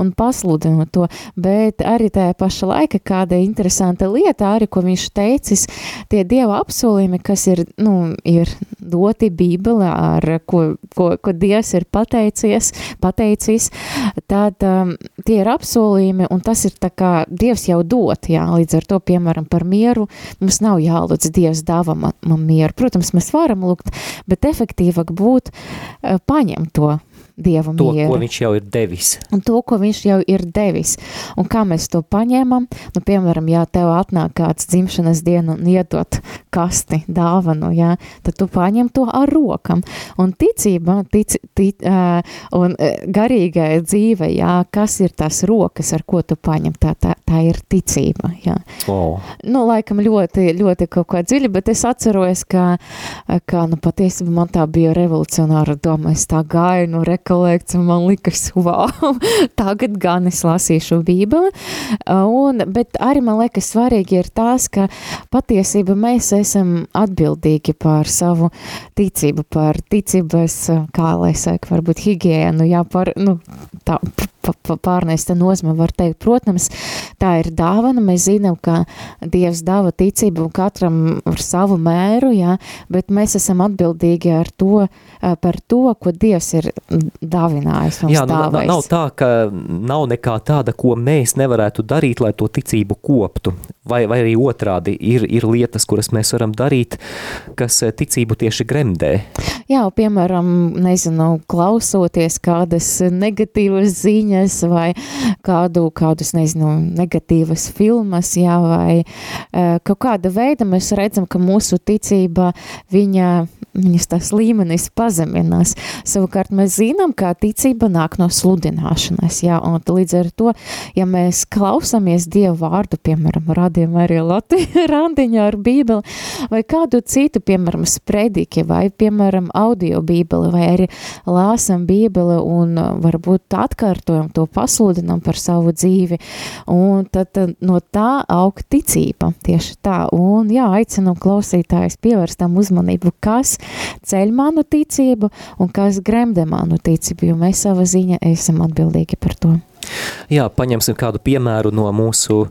un pasludinu to, bet arī tajā paša laika kāda interesanta lieta, arī, ko viņš teicis, tie Dieva apsolījumi, kas ir, nu, ir doti Bībelē, ar ko, ko, ko Dievs ir pateicies, pateicis, tad um, tie ir apsolījumi, un tas ir tā kā Dievs jau dot, jā, līdz ar to, piemēram, par mieru, mums nav jālūdz Dievs dāva man, man mieru. Protams, mēs varam lūgt, bet efektīvāk būt uh, paņemt to Dieva to, mieru. ko viņš jau ir devis. Un to, ko viņš jau ir devis. Un kā mēs to paņēmam, nu, piemēram, ja tev atnāk kāds dzimšanas dienu un iedot kasti, dāvanu, jā, tad tu paņem to ar rokam. Un ticība, tic, tic, uh, un garīgai dzīve, jā, kas ir tās rokas, ar ko tu paņem, tā, tā, tā ir ticība, jā. Oh. Nu, laikam ļoti, ļoti kaut kā dziļi, bet es atceros, ka, ka nu, patiesībā man tā bija revolucionāra doma, es tā gāju, nu, re, rekolekts, un man likas, wow, tagad gan es lasīšu bībeli, un, bet arī man liekas svarīgi ir tās, ka patiesība mēs esam atbildīgi par savu ticību, par ticības, kā lai saka, varbūt higienu, jā, par, nu, tā, pārnesta nozme var teikt. Protams, tā ir dāvana, mēs zinām, ka Dievs dāva ticību katram ar savu mēru, jā, bet mēs esam atbildīgi ar to, par to, ko Dievs ir dāvinājis Jā, nu, dāvājis. nav tā, ka nav nekā tāda, ko mēs nevarētu darīt, lai to ticību koptu. Vai, vai arī otrādi ir, ir lietas, kuras mēs varam darīt, kas eh, ticību tieši gremdē. Jā, piemēram, nezinu, klausoties kādas negatīvas ziņas vai kādu, kādus, nezinu, negatīvas filmas, jā, vai uh, kaut kāda veida mēs redzam, ka mūsu ticība, viņa, viņas tās līmenis pazeminās. Savukārt mēs zinām, ka ticība nāk no sludināšanas, jā, un līdz ar to, ja mēs klausāmies Dievu vārdu, piemēram, radījumā arī Latvija randiņā ar bībeli, vai kādu citu, piemēram, sprediki, vai, piemēram, audio bībeli, vai arī lāsam bībeli, un varbūt atkārtojam, to pasludinam par savu dzīvi, un tad, no tā aug ticība, tieši tā, un jā, aicinam klausītājs pievērst tam uzmanību, kas ceļ manu ticību un kas gremdē manu ticību, jo mēs sava ziņa esam atbildīgi par to. Jā, paņemsim kādu piemēru no mūsu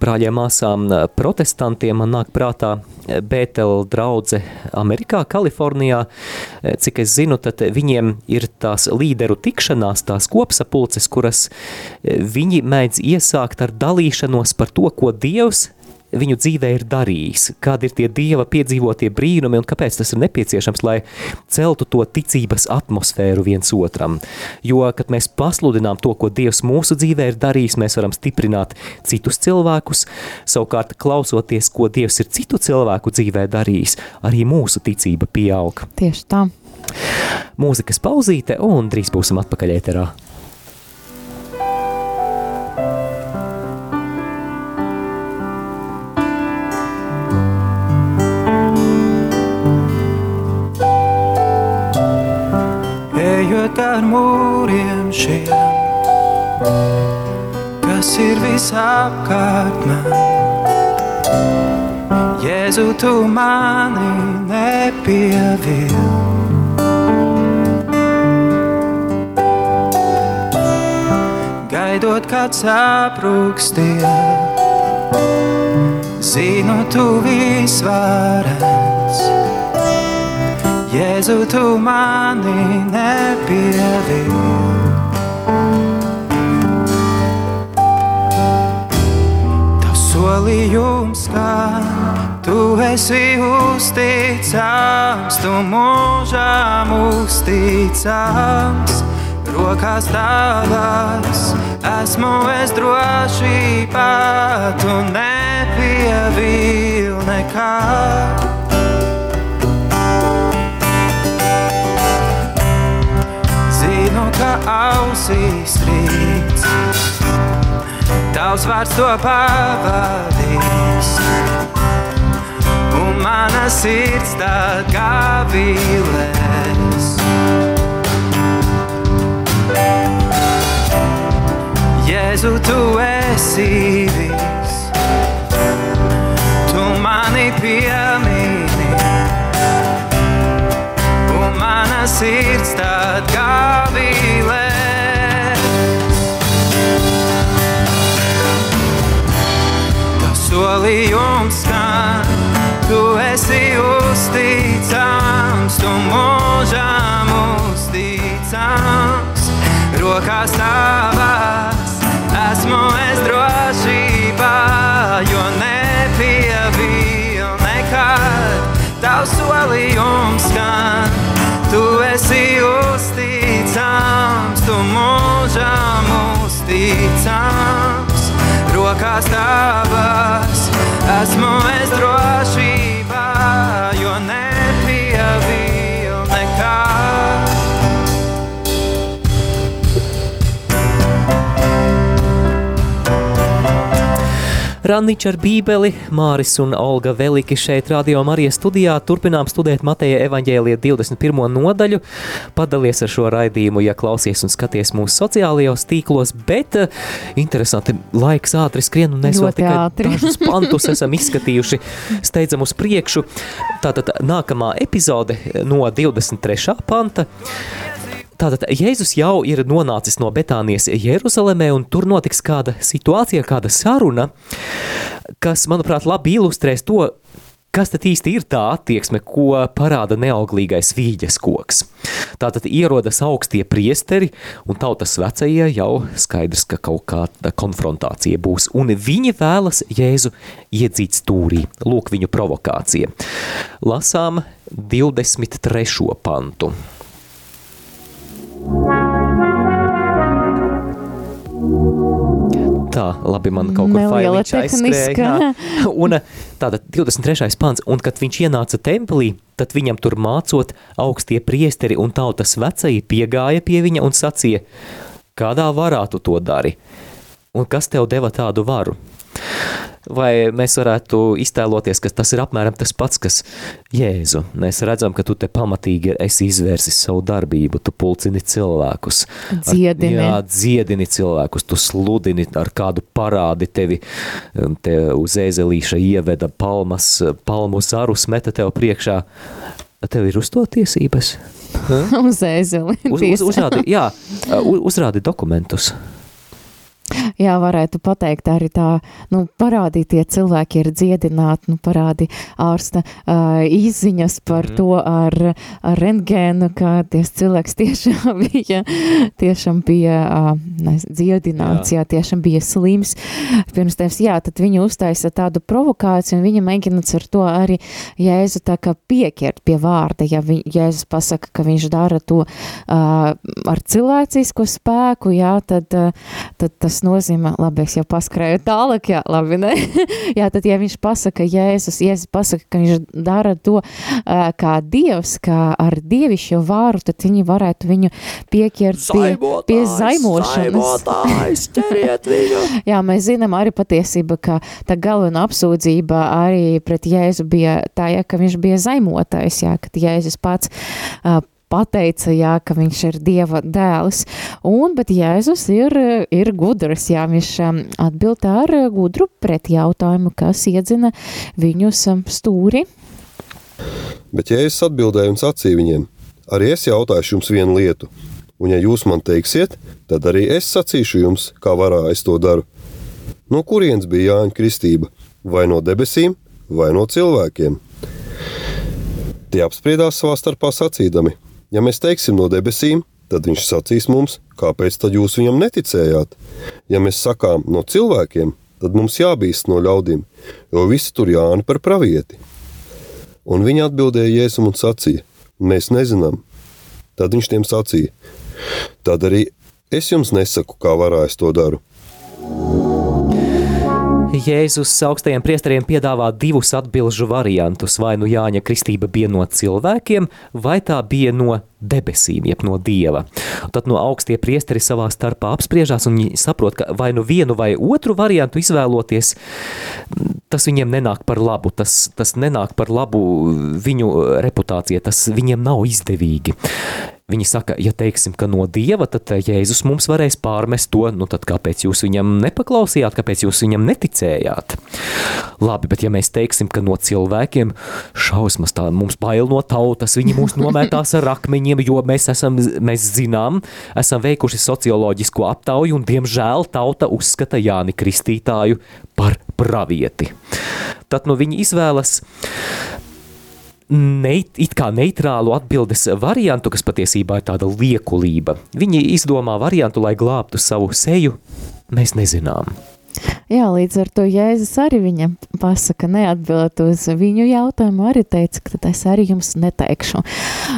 brāļiem māsām protestantiem. Man nāk prātā Bētela draudze Amerikā, Kalifornijā. Cik es zinu, tad viņiem ir tās līderu tikšanās, tās kopsapulces, kuras viņi mēdz iesākt ar dalīšanos par to, ko Dievs viņu dzīvē ir darījis, kādi ir tie dieva piedzīvotie brīnumi un kāpēc tas ir nepieciešams, lai celtu to ticības atmosfēru viens otram. Jo, kad mēs pasludinām to, ko Dievs mūsu dzīvē ir darījis, mēs varam stiprināt citus cilvēkus, savukārt klausoties, ko Dievs ir citu cilvēku dzīvē darījis, arī mūsu ticība pieaug. Tieši tā. Mūzikas pauzīte un drīz būsim atpakaļ ēterā. Ejot ar mūriem šiem, kas ir visapkārt man. Jēzu, tu mani nepievilci. Gaidot, kad saprūkstie, zinu, tu visvarens. Jēzu, tu mani. Tavs solījums, ka tu esi uzticams, tu mūžām uzticams. Rokās tavās esmu es drošībā, tu nepievīli nekad. Ka ausīs rīts. Tavs vārds to pavadīs. Un mana sirds tā kā vīlēs. Jēzu, tu esi viss. Tu mani piemini mana sirds tad kā vīlē. Tas solījums skan, tu esi uzticams, tu mūžām uzticams. Rokās tavās esmu es drošībā, jo nepievīl nekad. Tavs solījums skan, tu esi uzticams, tu mūžām uzticams. Rokās tavas esmu es drošībā, jo nepievīl Ranniņš ar bībeli, Māris un Olga Veliki šeit Radio Marijas studijā. Turpinām studēt Mateja evaņģēlija 21. nodaļu. Padalies ar šo raidījumu, ja klausies un skaties mūsu sociālajos tīklos, bet uh, interesanti, laiks ātri skrien un mēs vēl tikai ātri. dažus pantus esam izskatījuši. Steidzam uz priekšu. Tātad nākamā epizode no 23. panta. Tātad Jēzus jau ir nonācis no Betānijas Jeruzalemē, un tur notiks kāda situācija, kāda saruna, kas, manuprāt, labi ilustrēs to, kas tad īsti ir tā attieksme, ko parāda neauglīgais vīģes koks. Tātad ierodas augstie priesteri, un tautas vecajie jau skaidrs, ka kaut kāda konfrontācija būs, un viņi vēlas Jēzu iedzīt stūrī. Lūk viņu provokācija. Lasām 23. pantu. Tā, labi, man kaut kur failiņš aizskrēja. Un tātad 23. pants, un kad viņš ienāca templī, tad viņam tur mācot augstie priesteri un tautas vecai piegāja pie viņa un sacīja, kādā varā tu to dari? Un kas tev deva tādu varu? Vai mēs varētu iztēloties, ka tas ir apmēram tas pats, kas Jēzu. Mēs redzam, ka tu te pamatīgi esi izvērsis savu darbību, tu pulcini cilvēkus. Dziedini. Ar, jā, dziedini cilvēkus, tu sludini ar kādu parādi tevi um, te uz ēzelīša ieveda palmas, palmu zarus meta tev priekšā. Tev ir uz to tiesības? Uz ēzeli. Uz, uz, uzrādi, jā, u- uzrādi dokumentus. Jā, varētu pateikt arī tā, nu, parādi tie cilvēki ir dziedināti, nu, parādi ārsta uh, izziņas par mm. to ar, ar rentgēnu, ka ties cilvēks tiešām bija, tiešām bija uh, nes, dziedināts, jā. jā, tiešām bija slims pirms tevis, jā, tad viņi uztaisa tādu provokāciju un viņi mēģina ar to arī Jēzu tā kā pieķert pie vārda, ja vi, Jēzus pasaka, ka viņš dara to uh, ar cilvēcisko spēku, jā, tad, uh, tad tas nozīmē, labi, es jau paskrēju tālāk, jā, labi, ne? jā, tad, ja viņš pasaka, Jēzus, Jēzus pasaka, ka viņš dara to kā Dievs, kā ar dievišķo vāru, tad viņi varētu viņu pieķert pie, pie zaimošanas. Jā, mēs zinām arī patiesība, ka tā galvenā apsūdzība arī pret Jēzu bija tā, ja, ka viņš bija zaimotais, jā, ka Jēzus pats uh, pateica, jā, ka viņš ir Dieva dēls, un, bet Jēzus ir, ir gudrs, jā, viņš um, atbild ar gudru pretjautājumu, kas iedzina viņus um, stūri. Bet Jēzus atbildēja un sacīja viņiem: Arī es jautāšu jums vienu lietu, un ja jūs man teiksiet, tad arī es sacīšu jums, kā varā es to daru. No kurienes bija Jāņa Kristība? Vai no debesīm, vai no cilvēkiem? Tie apspriedās savā starpā sacīdami: Ja mēs teiksim no debesīm, tad viņš sacīs mums, kāpēc tad jūs viņam neticējāt. Ja mēs sakām no cilvēkiem, tad mums jābīst no ļaudīm, jo visi tur Jāni par pravieti. Un viņi atbildēja Jēzum un sacīja: Mēs nezinām. Tad viņš tiem sacīja: Tad arī es jums nesaku, kā varā es to daru. Jēzus augstajiem priesteriem piedāvā divus atbilžu variantus. Vai nu Jāņa kristība bija no cilvēkiem, vai tā bija no debesīm, jeb no dieva. Un tad no augstie priesteri savā starpā apspriežās un saprot, ka vai nu vienu vai otru variantu izvēloties, tas viņiem nenāk par labu, tas, tas nenāk par labu viņu reputācijai, tas viņiem nav izdevīgi. Viņi saka, ja teiksim, ka no dieva, tad Jēzus mums varēs pārmest to, nu tad kāpēc jūs viņam nepaklausījāt, kāpēc jūs viņam neticējāt? Labi, bet ja mēs teiksim, ka no cilvēkiem šausmas tā mums bail no tautas, viņi mūs nomētās ar akmeņiem, jo mēs esam, mēs zinām, esam veikuši socioloģisko aptauju un diemžēl tauta uzskata Jāni Kristītāju par pravieti. Tad nu viņi izvēlas neit, it kā neitrālu atbildes variantu, kas patiesībā ir tāda liekulība. Viņi izdomā variantu, lai glābtu savu seju. Mēs nezinām. Jā, līdz ar to Jēzus arī viņam pasaka, neatbildot uz viņu jautājumu, arī teica, ka tad es arī jums neteikšu.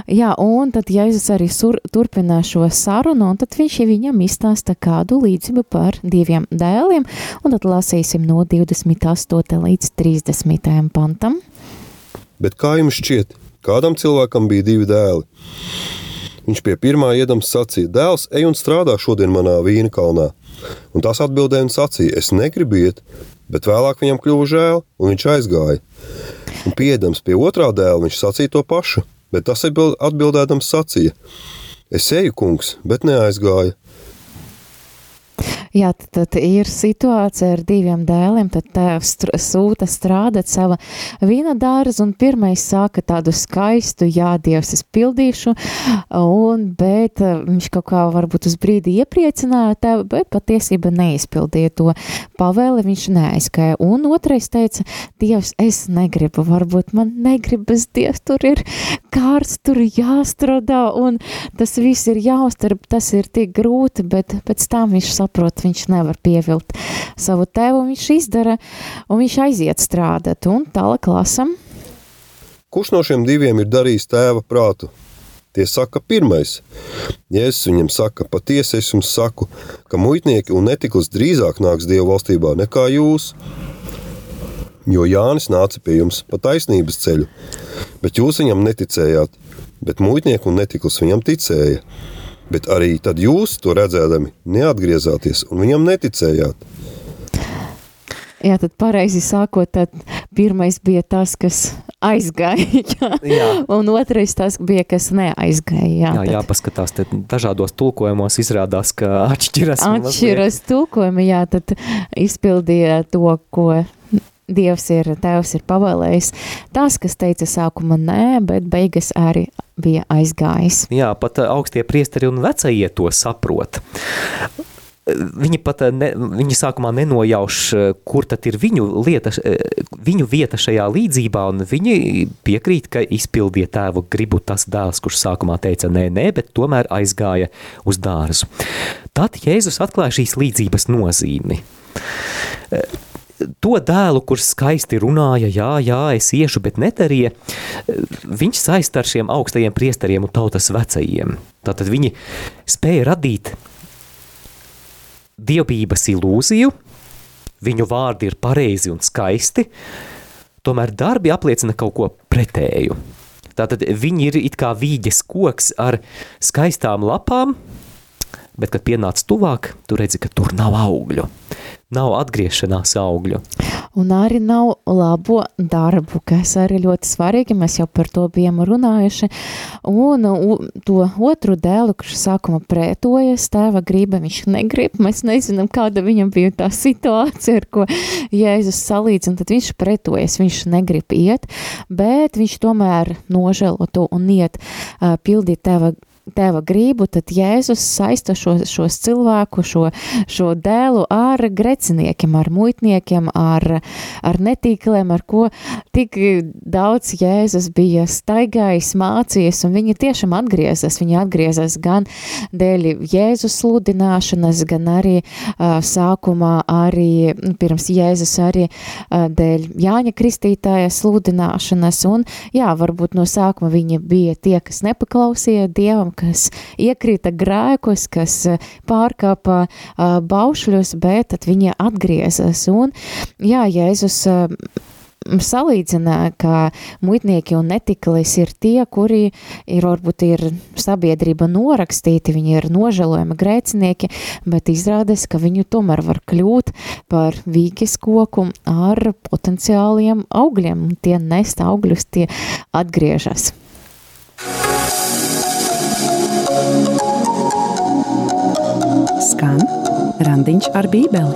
Jā, un tad Jēzus arī sur, turpina šo sarunu, un tad viņš viņam izstāsta kādu līdzību par diviem dēliem, un tad lasīsim no 28. līdz 30. pantam. Bet kā jums šķiet, kādam cilvēkam bija divi dēli? Viņš pie pirmā iedams sacīja: Dēls, ej un strādā šodien manā vīna kalnā. Un tas atbildēja un sacīja: Es negribu iet, bet vēlāk viņam kļuva žēl, un viņš aizgāja. Un piedams pie otrā dēla, viņš sacīja to pašu, bet tas atbild- atbildēdams sacīja: Es eju, kungs, bet neaizgāju. Jā, tad, tad ir situācija ar diviem dēliem. Tad tēvs str- sūta strādāt sava vīna dārza, un pirmais sāka tādu skaistu, jā, Dievs, es pildīšu, un, bet eh, viņš kaut kā varbūt uz brīdi iepriecināja tevi, bet patiesībā neizpildīja to pavēli, viņš neaizgāja. Un otrais teica, Dievs, es negribu, varbūt man negribas, Dievs, tur ir kārs, tur jāstrādā, un tas viss ir jāuztver, tas ir tik grūti, bet pēc tam viņš saprot, viņš nevar pievilt savu tevu, un viņš izdara, un viņš aiziet strādāt, un tālāk lasam. Kurš no šiem diviem ir darījis tēva prātu? Tie saka, pirmais. Jēzus viņam saka, patiesi es jums saku, ka muitnieki un netiklis drīzāk nāks Dieva valstībā nekā jūs. Jo Jānis nāca pie jums pa taisnības ceļu, bet jūs viņam neticējāt, bet muitnieki un netiklis viņam ticēja. Bet arī tad jūs to redzēdami neatgriezāties un viņam neticējāt. Jā, tad pareizi sākot, tad pirmais bija tas, kas aizgāja, jā. Jā. un otrais tas bija, kas neaizgāja. Jā, Jā, jāpaskatās, tad dažādos tulkojumos izrādās, ka atšķiras. Atšķiras tulkojumi, jā, tad izpildīja to, ko Dievs ir, Tēvs ir pavēlējis. Tas, kas teica sākuma nē, bet beigas arī bija aizgājis. Jā, pat ā, augstie priesteri un vecie to saprot. Viņi pat ā, ne, viņi sākumā nenojauš, ā, kur tad ir viņu, lieta, viņu vieta šajā līdzībā, un viņi piekrīt, ka izpildīja tēvu gribu tas dēls, kurš sākumā teica nē, nē, bet tomēr aizgāja uz dārzu. Tad Jēzus atklāja šīs līdzības nozīmi. To dēlu, kurš skaisti runāja, jā, jā, es iešu, bet netarīja, viņš saista ar šiem augstajiem priesteriem un tautas vecajiem. Tātad viņi spēja radīt dievbības ilūziju, viņu vārdi ir pareizi un skaisti, tomēr darbi apliecina kaut ko pretēju. Tātad viņi ir it kā vīģes koks ar skaistām lapām, bet, kad pienāc tuvāk, tu redzi, ka tur nav augļu. Nav atgriešanās augļu. Un arī nav labo darbu, kas arī ļoti svarīgi, mēs jau par to bijām runājuši. Un u, to otru dēlu, kurš sākuma prētojas, tēva griba, viņš negrib, mēs nezinām, kāda viņam bija tā situācija, ar ko Jēzus salīdzina, tad viņš pretojas, viņš negrib iet, bet viņš tomēr nožēlo to un iet uh, pildīt tēva tēva gribu, tad Jēzus saista šo, šos cilvēku, šo, šo dēlu ar greciniekiem, ar muitniekiem, ar, ar netīkliem, ar ko tik daudz Jēzus bija staigājis, mācījies, un viņi tiešām atgriezas. Viņi atgriezas gan dēļ Jēzus sludināšanas, gan arī uh, sākumā arī pirms Jēzus arī uh, dēļ Jāņa Kristītāja sludināšanas, un jā, varbūt no sākuma viņi bija tie, kas nepaklausīja Dievam, kas iekrita grēkos, kas eh, pārkāpa uh, baušļus, bet tad viņi atgriezas. Un, jā, Jēzus uh, salīdzināja, ka muitnieki un netiklis ir tie, kuri ir, varbūt ir sabiedrība norakstīti, viņi ir nožēlojami grēcinieki, bet izrādās, ka viņu tomēr var kļūt par vīkis koku ar potenciāliem augļiem, tie nest augļus, tie atgriežas. Skan randiņš ar bībeli.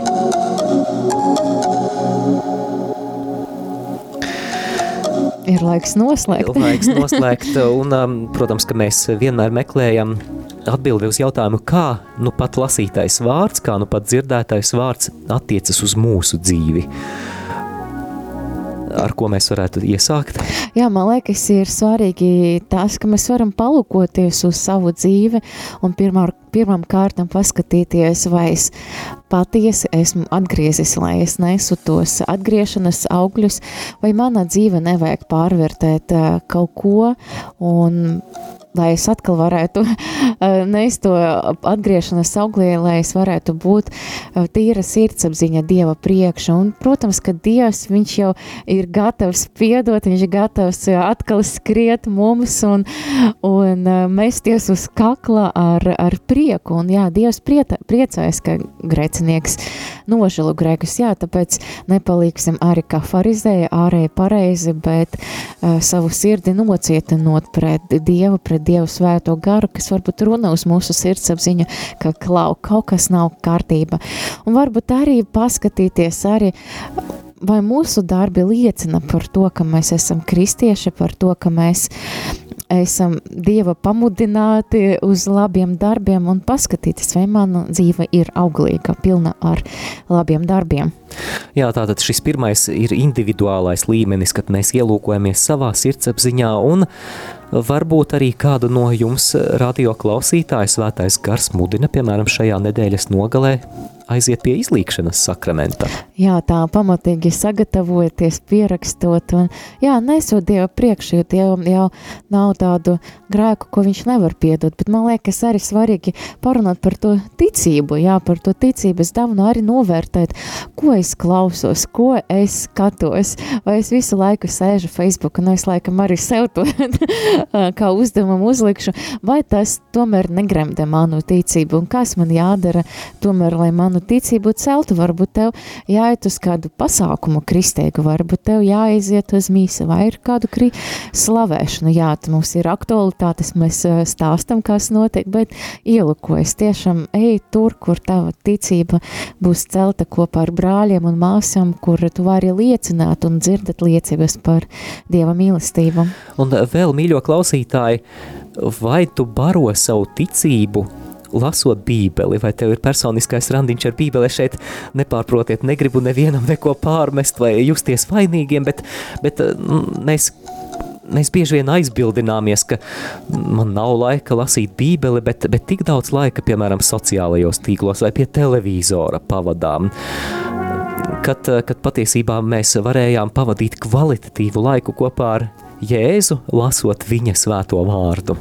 Ir laiks noslēgt. Laiks noslēgt, un, um, protams, ka mēs vienmēr meklējam atbildi uz jautājumu, kā nu pat lasītais vārds, kā nu pat dzirdētais vārds attiecas uz mūsu dzīvi. Ar ko mēs varētu iesākt? Jā, man liekas, ir svarīgi tas, ka mēs varam palūkoties uz savu dzīvi un pirmā, pirmām kārtām paskatīties, vai es patiesi esmu atgriezis, lai es nesu tos atgriešanas augļus, vai mana dzīve nevajag pārvērtēt uh, kaut ko un lai es atkal varētu uh, nest to atgriešanās auglī, lai es varētu būt uh, tīra sirdsapziņa Dieva priekša. Un, protams, ka Dievs, viņš jau ir gatavs piedot, viņš ir gatavs uh, atkal skriet mums un, un mesties uz kakla ar, ar prieku. Un jā, Dievs prieta, priecājas, ka grēcinieks nožēlo grēkus, jā, tāpēc nepalīksim arī kā farizēja ārēji pareizi, bet uh, savu sirdi nocietinot pret Dievu, pret Dievu svēto garu, kas varbūt runa uz mūsu sirdsapziņu, ka klau, kaut kas nav kārtība. Un varbūt arī paskatīties arī, vai mūsu darbi liecina par to, ka mēs esam kristieši, par to, ka mēs esam Dieva pamudināti uz labiem darbiem un paskatīties, vai mana dzīve ir auglīga, pilna ar labiem darbiem. Jā, tātad šis pirmais ir individuālais līmenis, kad mēs ielūkojamies savā sirdsapziņā un varbūt arī kādu no jums radio klausītāju svētais gars mudina, piemēram, šajā nedēļas nogalē aiziet pie izlīkšanas sakramenta. Jā, tā pamatīgi sagatavoties, pierakstot un jā, nesot Dievu priekšu, jo Dievam jau nav tādu grēku, ko viņš nevar piedot, bet man liekas arī svarīgi parunāt par to ticību, jā, par to ticības dāvanu arī novērtēt, ko es klausos, ko es skatos, vai es visu laiku sēžu Facebook un es laikam arī sev to kā uzdevumu uzlikšu, vai tas tomēr negremdē manu ticību? Un kas man jādara tomēr, lai man jaunu ticību celtu. Varbūt tev jāiet uz kādu pasākumu kristīgu, varbūt tev jāaiziet uz mīsa vai ir kādu kri slavēšanu. Jā, mums ir aktualitātes, mēs eh, stāstam, kas notiek, bet ielukojas tiešām ej tur, kur tava ticība būs celta kopā ar brāļiem un māsām, kur tu vari liecināt un dzirdēt liecības par Dieva mīlestību. Un vēl, mīļo klausītāji, vai tu baro savu ticību, lasot Bībeli, vai tev ir personiskais randiņš ar Bībeli? Šeit nepārprotiet, negribu nevienam neko pārmest vai justies vainīgiem, bet, bet mēs mēs bieži vien aizbildināmies, ka man nav laika lasīt Bībeli, bet, bet tik daudz laika, piemēram, sociālajos tīklos vai pie televizora pavadām. Kad, kad patiesībā mēs varējām pavadīt kvalitatīvu laiku kopā ar Jēzu, lasot viņa svēto vārdu.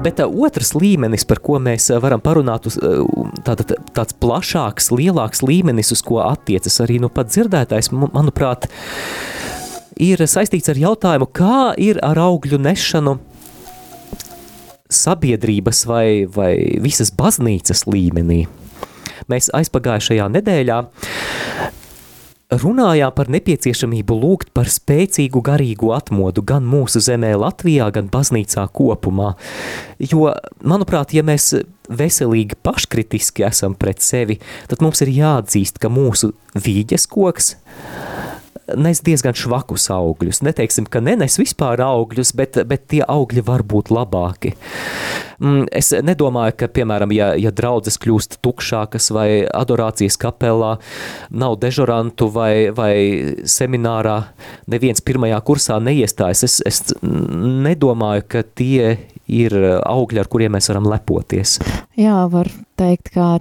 Bet uh, otrs līmenis, par ko mēs uh, varam parunāt, uz, uh, tātad, tāds plašāks, lielāks līmenis, uz ko attiecas arī nu pat dzirdētājs, manuprāt, ir saistīts ar jautājumu, kā ir ar augļu nešanu sabiedrības vai, vai visas baznīcas līmenī. Mēs aizpagājušajā nedēļā runājām par nepieciešamību lūgt par spēcīgu garīgu atmodu gan mūsu zemē Latvijā, gan baznīcā kopumā. Jo, manuprāt, ja mēs veselīgi paškritiski esam pret sevi, tad mums ir jāatzīst, ka mūsu vīģes koks nes diezgan švakus augļus. Neteiksim, ka nenes vispār augļus, bet, bet tie augļi var būt labāki. Mm, es nedomāju, ka, piemēram, ja, ja draudzes kļūst tukšākas vai adorācijas kapelā nav dežurantu vai, vai seminārā neviens pirmajā kursā neiestājas, es, es nedomāju, ka tie ir augļi, ar kuriem mēs varam lepoties. Jā, var teikt, ka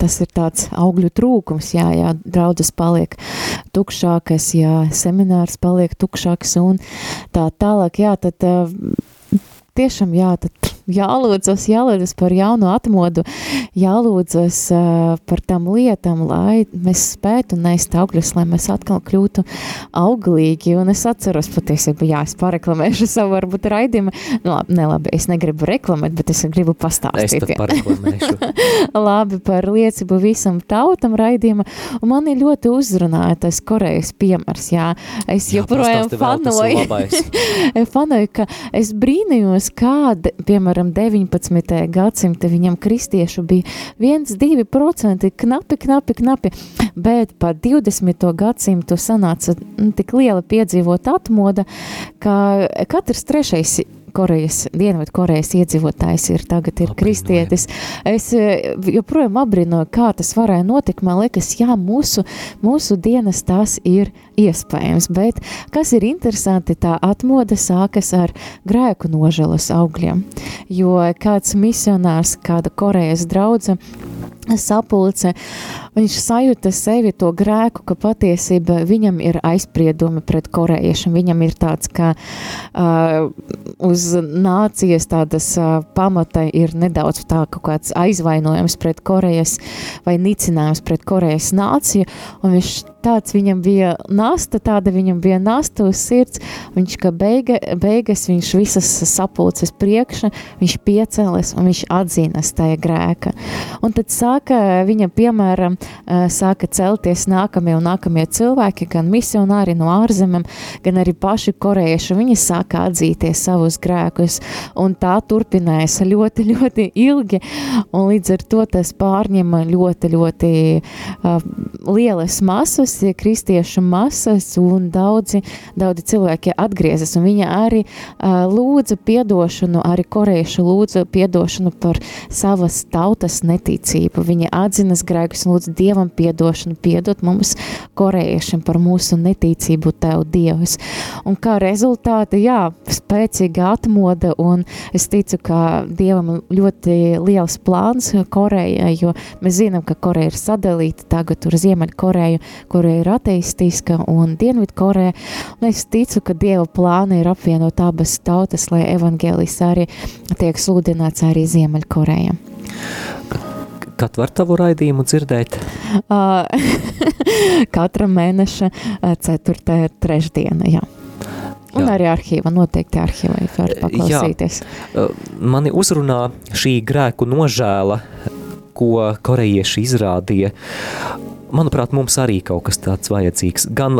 tas ir tāds augļu trūkums, jā, jā, draudzes paliek tukšākas, jā, seminārs paliek tukšāks un tā tālāk, jā, tad tiešām, jā, tad jālūdzas, jālūdzas par jaunu atmodu, jālūdzas uh, par tām lietām, lai mēs spētu nest augļus, lai mēs atkal kļūtu auglīgi. Un es atceros patiesībā, jā, es pareklamēšu savu varbūt raidījumu. Nu, labi, ne labi, es negribu reklamēt, bet es gribu pastāstīt. Es pareklamēšu. labi, par liecību visam tautam raidījumu. Un man ir ļoti uzrunāja tas Korejas piemērs, jā. Es jā, joprojām fanoju. fanoju, ka es brīnījos, kāda, piemēram, piemēram, 19. gadsimta viņam kristiešu bija 1-2%, knapi, knapi, knapi, bet pa 20. gadsimtu sanāca tik liela piedzīvot atmoda, ka katrs trešais Korejas, Dienvidu Korejas iedzīvotājs ir tagad ir kristietis. Es eh, joprojām abrinoju, kā tas varēja notikt. Man liekas, jā, mūsu, mūsu dienas tas ir iespējams, bet kas ir interesanti, tā atmoda sākas ar grēku nožēlas augļiem, jo kāds misionārs, kāda Korejas draudze, sapulce, viņš sajūta sevi to grēku, ka patiesība viņam ir aizspriedumi pret korejiešiem. Viņam ir tāds, ka uh, uz nācijas tādas uh, pamata ir nedaudz tā kaut kāds aizvainojums pret Korejas vai nicinājums pret Korejas nāciju, un viņš tāds viņam bija nasta, tāda viņam bija nasta uz sirds, viņš ka beiga, beigas viņš visas sapulces priekša, viņš piecēlies un viņš atzīnas tajā grēka. Un tad sāka viņa, piemēram, sāka celties nākamie un nākamie cilvēki, gan misionāri no ārzemēm, gan arī paši korejieši, viņi sāka atzīties savus grēkus, un tā turpinājās ļoti, ļoti ilgi, līdz ar to tas pārņema ļoti, ļoti uh, lielas masas, kristiešu masas, un daudzi, daudzi cilvēki atgriezas, un viņa arī uh, lūdza piedošanu, arī korejieši lūdza piedošanu par savas tautas neticību. Viņa atzinas grēkus un lūdza Dievam piedošanu, piedot mums korejiešiem par mūsu neticību Tev, Dievs. Un kā rezultāti, jā, spēcīga atmoda, un es ticu, ka Dievam ļoti liels plāns Korejai, jo mēs zinām, ka Koreja ir sadalīta tagad tur Ziemeļkoreju, Koreja ir ateistiska un Dienvidkoreja. Un es ticu, ka Dieva plāna ir apvienot abas tautas, lai evaņģēlis arī tiek sludināts arī Ziemeļkorejā. Kad var tavu raidījumu dzirdēt? Katra mēneša ceturtā trešdiena, jā. Un jā. arī arhīva, noteikti arhīvai var paklausīties. Jā. Mani uzrunā šī grēku nožēla ko korejieši izrādīja. Manuprāt, mums arī kaut kas tāds vajadzīgs. Gan,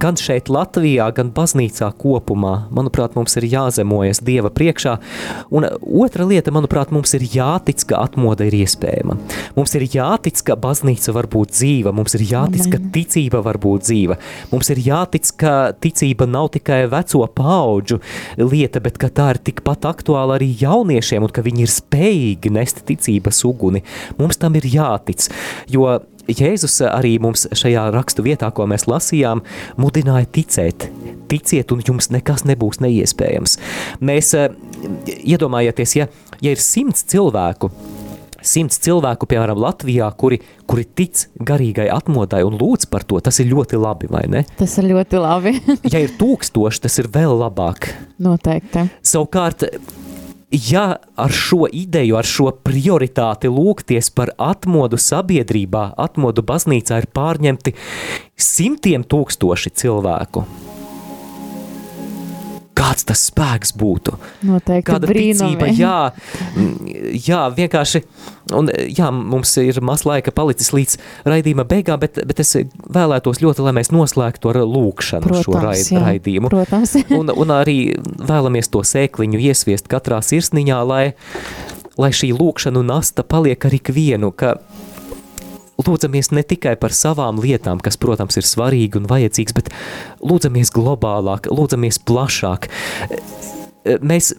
gan šeit, Latvijā, gan baznīcā kopumā. Manuprāt, mums ir jāzemojas Dieva priekšā. Un otra lieta, manuprāt, mums ir jātic, ka atmoda ir iespējama. Mums ir jātic, ka baznīca var būt dzīva. Mums ir jātic, ka Amen. ticība var būt dzīva. Mums ir jātic, ka ticība nav tikai veco paudžu lieta, bet ka tā ir tikpat aktuāla arī jauniešiem un ka viņi ir spējīgi nest ticības uguni. Mums tam ir jātic, jo Jēzus arī mums šajā rakstu vietā, ko mēs lasījām, mudināja ticēt. Ticiet, un jums nekas nebūs neiespējams. Mēs eh, iedomājieties, ja, ja ir simts cilvēku, simts cilvēku, piemēram, Latvijā, kuri, kuri tic garīgai atmodai un lūdz par to, tas ir ļoti labi, vai ne? Tas ir ļoti labi. Ja ir tūkstoši, tas ir vēl labāk. Noteikti. Savukārt, ja ar šo ideju, ar šo prioritāti lūgties par atmodu sabiedrībā, atmodu baznīcā ir pārņemti simtiem tūkstoši cilvēku, kāds tas spēks būtu? Noteikti Kāda ticība, brīnumi. jā, mm, jā, vienkārši, un jā, mums ir maz laika palicis līdz raidījuma beigām, bet, bet es vēlētos ļoti, lai mēs noslēgtu ar lūkšanu šo raid, jā, raidījumu. Protams. Un, un arī vēlamies to sēkliņu iesviest katrā sirsniņā, lai, lai šī lūkšanu nasta paliek ar ikvienu, ka lūdzamies ne tikai par savām lietām, kas, protams, ir svarīgi un vajadzīgs, bet lūdzamies globālāk, lūdzamies plašāk. Mēs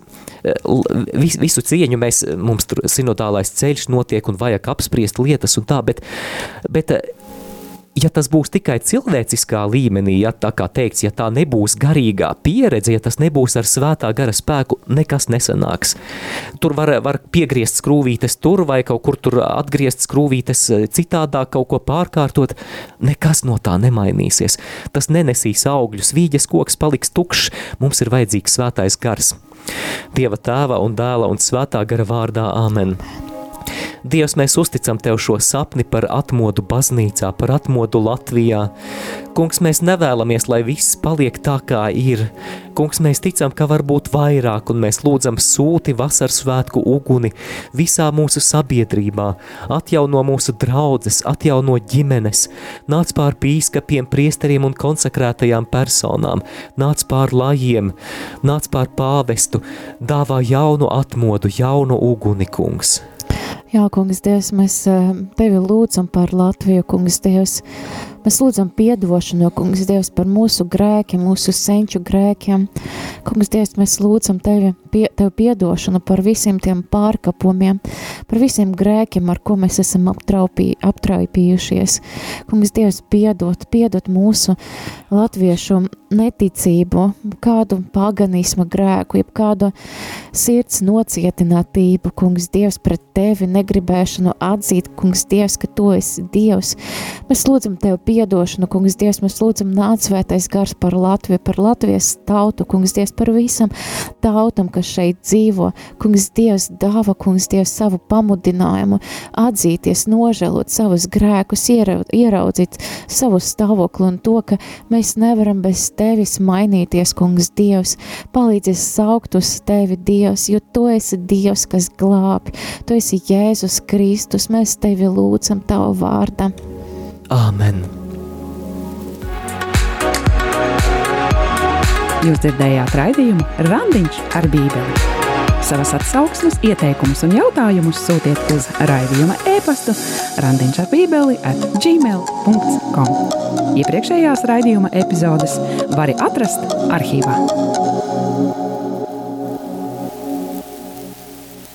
vis, visu cieņu, mēs, mums tur sinodālais ceļš notiek un vajag apspriest lietas un tā, bet, bet ja tas būs tikai cilvēciskā līmenī, ja tā kā teikts, ja tā nebūs garīgā pieredze, ja tas nebūs ar svētā gara spēku, nekas nesanāks. Tur var, var piegriezt skrūvītes tur vai kaut kur tur atgriezt skrūvītes citādāk, kaut ko pārkārtot, nekas no tā nemainīsies. Tas nenesīs augļus, vīģes koks paliks tukšs, mums ir vajadzīgs svētais gars. Dieva tēva un dēla un svētā gara vārdā Āmen. Dievs, mēs uzticam Tev šo sapni par atmodu baznīcā, par atmodu Latvijā. Kungs, mēs nevēlamies, lai viss paliek tā, kā ir. Kungs, mēs ticam, ka var būt vairāk, un mēs lūdzam sūti vasaras svētku uguni visā mūsu sabiedrībā, atjauno mūsu draudzes, atjauno ģimenes, nāc pār pīskapiem, priesteriem un konsekrētajām personām, nāc pār lajiem, nāc pār pāvestu, dāvā jaunu atmodu, jaunu uguni, kungs. Jā, kungs, Dievs, mēs eh, tevi lūdzam par Latviju, kungs, Dievs. Mēs lūdzam piedošanu, kungs, Dievs, par mūsu grēkiem, mūsu senču grēkiem. Kungs, Dievs, mēs lūdzam tevi, pie, tevi piedošanu par visiem tiem pārkapumiem, par visiem grēkiem, ar ko mēs esam aptraupī, aptraipījušies. Kungs, Dievs, piedot, piedot mūsu latviešu neticību, kādu paganisma grēku, jeb kādu sirds nocietinātību, kungs, Dievs, pret tevi negribēšanu atzīt, kungs, Dievs, ka tu esi Dievs. Mēs lūdzam tev piedošanu, kungs, Dievs, mēs lūdzam nāc svētais gars par Latviju, par Latvijas tautu, kungs, Dievs, par visam tautam, kas šeit dzīvo. Kungs, Dievs, dāva, kungs, Dievs, savu pamudinājumu, atzīties, nožēlot savus grēkus, iera- ieraudzīt savu stāvokli un to, ka mēs nevaram bez tevis mainīties, kungs, Dievs. Palīdzies saukt uz tevi, Dievs, jo tu esi Dievs, kas glābi. Tu esi Jēzus Kristus, mēs tevi lūdzam tavu vārdā. Āmen! Jūs dzirdējāt raidījumu Randiņš ar Bībeli. Savas atsauksmes, ieteikumus un jautājumus sūtiet uz raidījuma e-pastu Randiņš ar Bībeli at gmail.com. Iepriekšējās raidījuma epizodes var atrast arhīvā.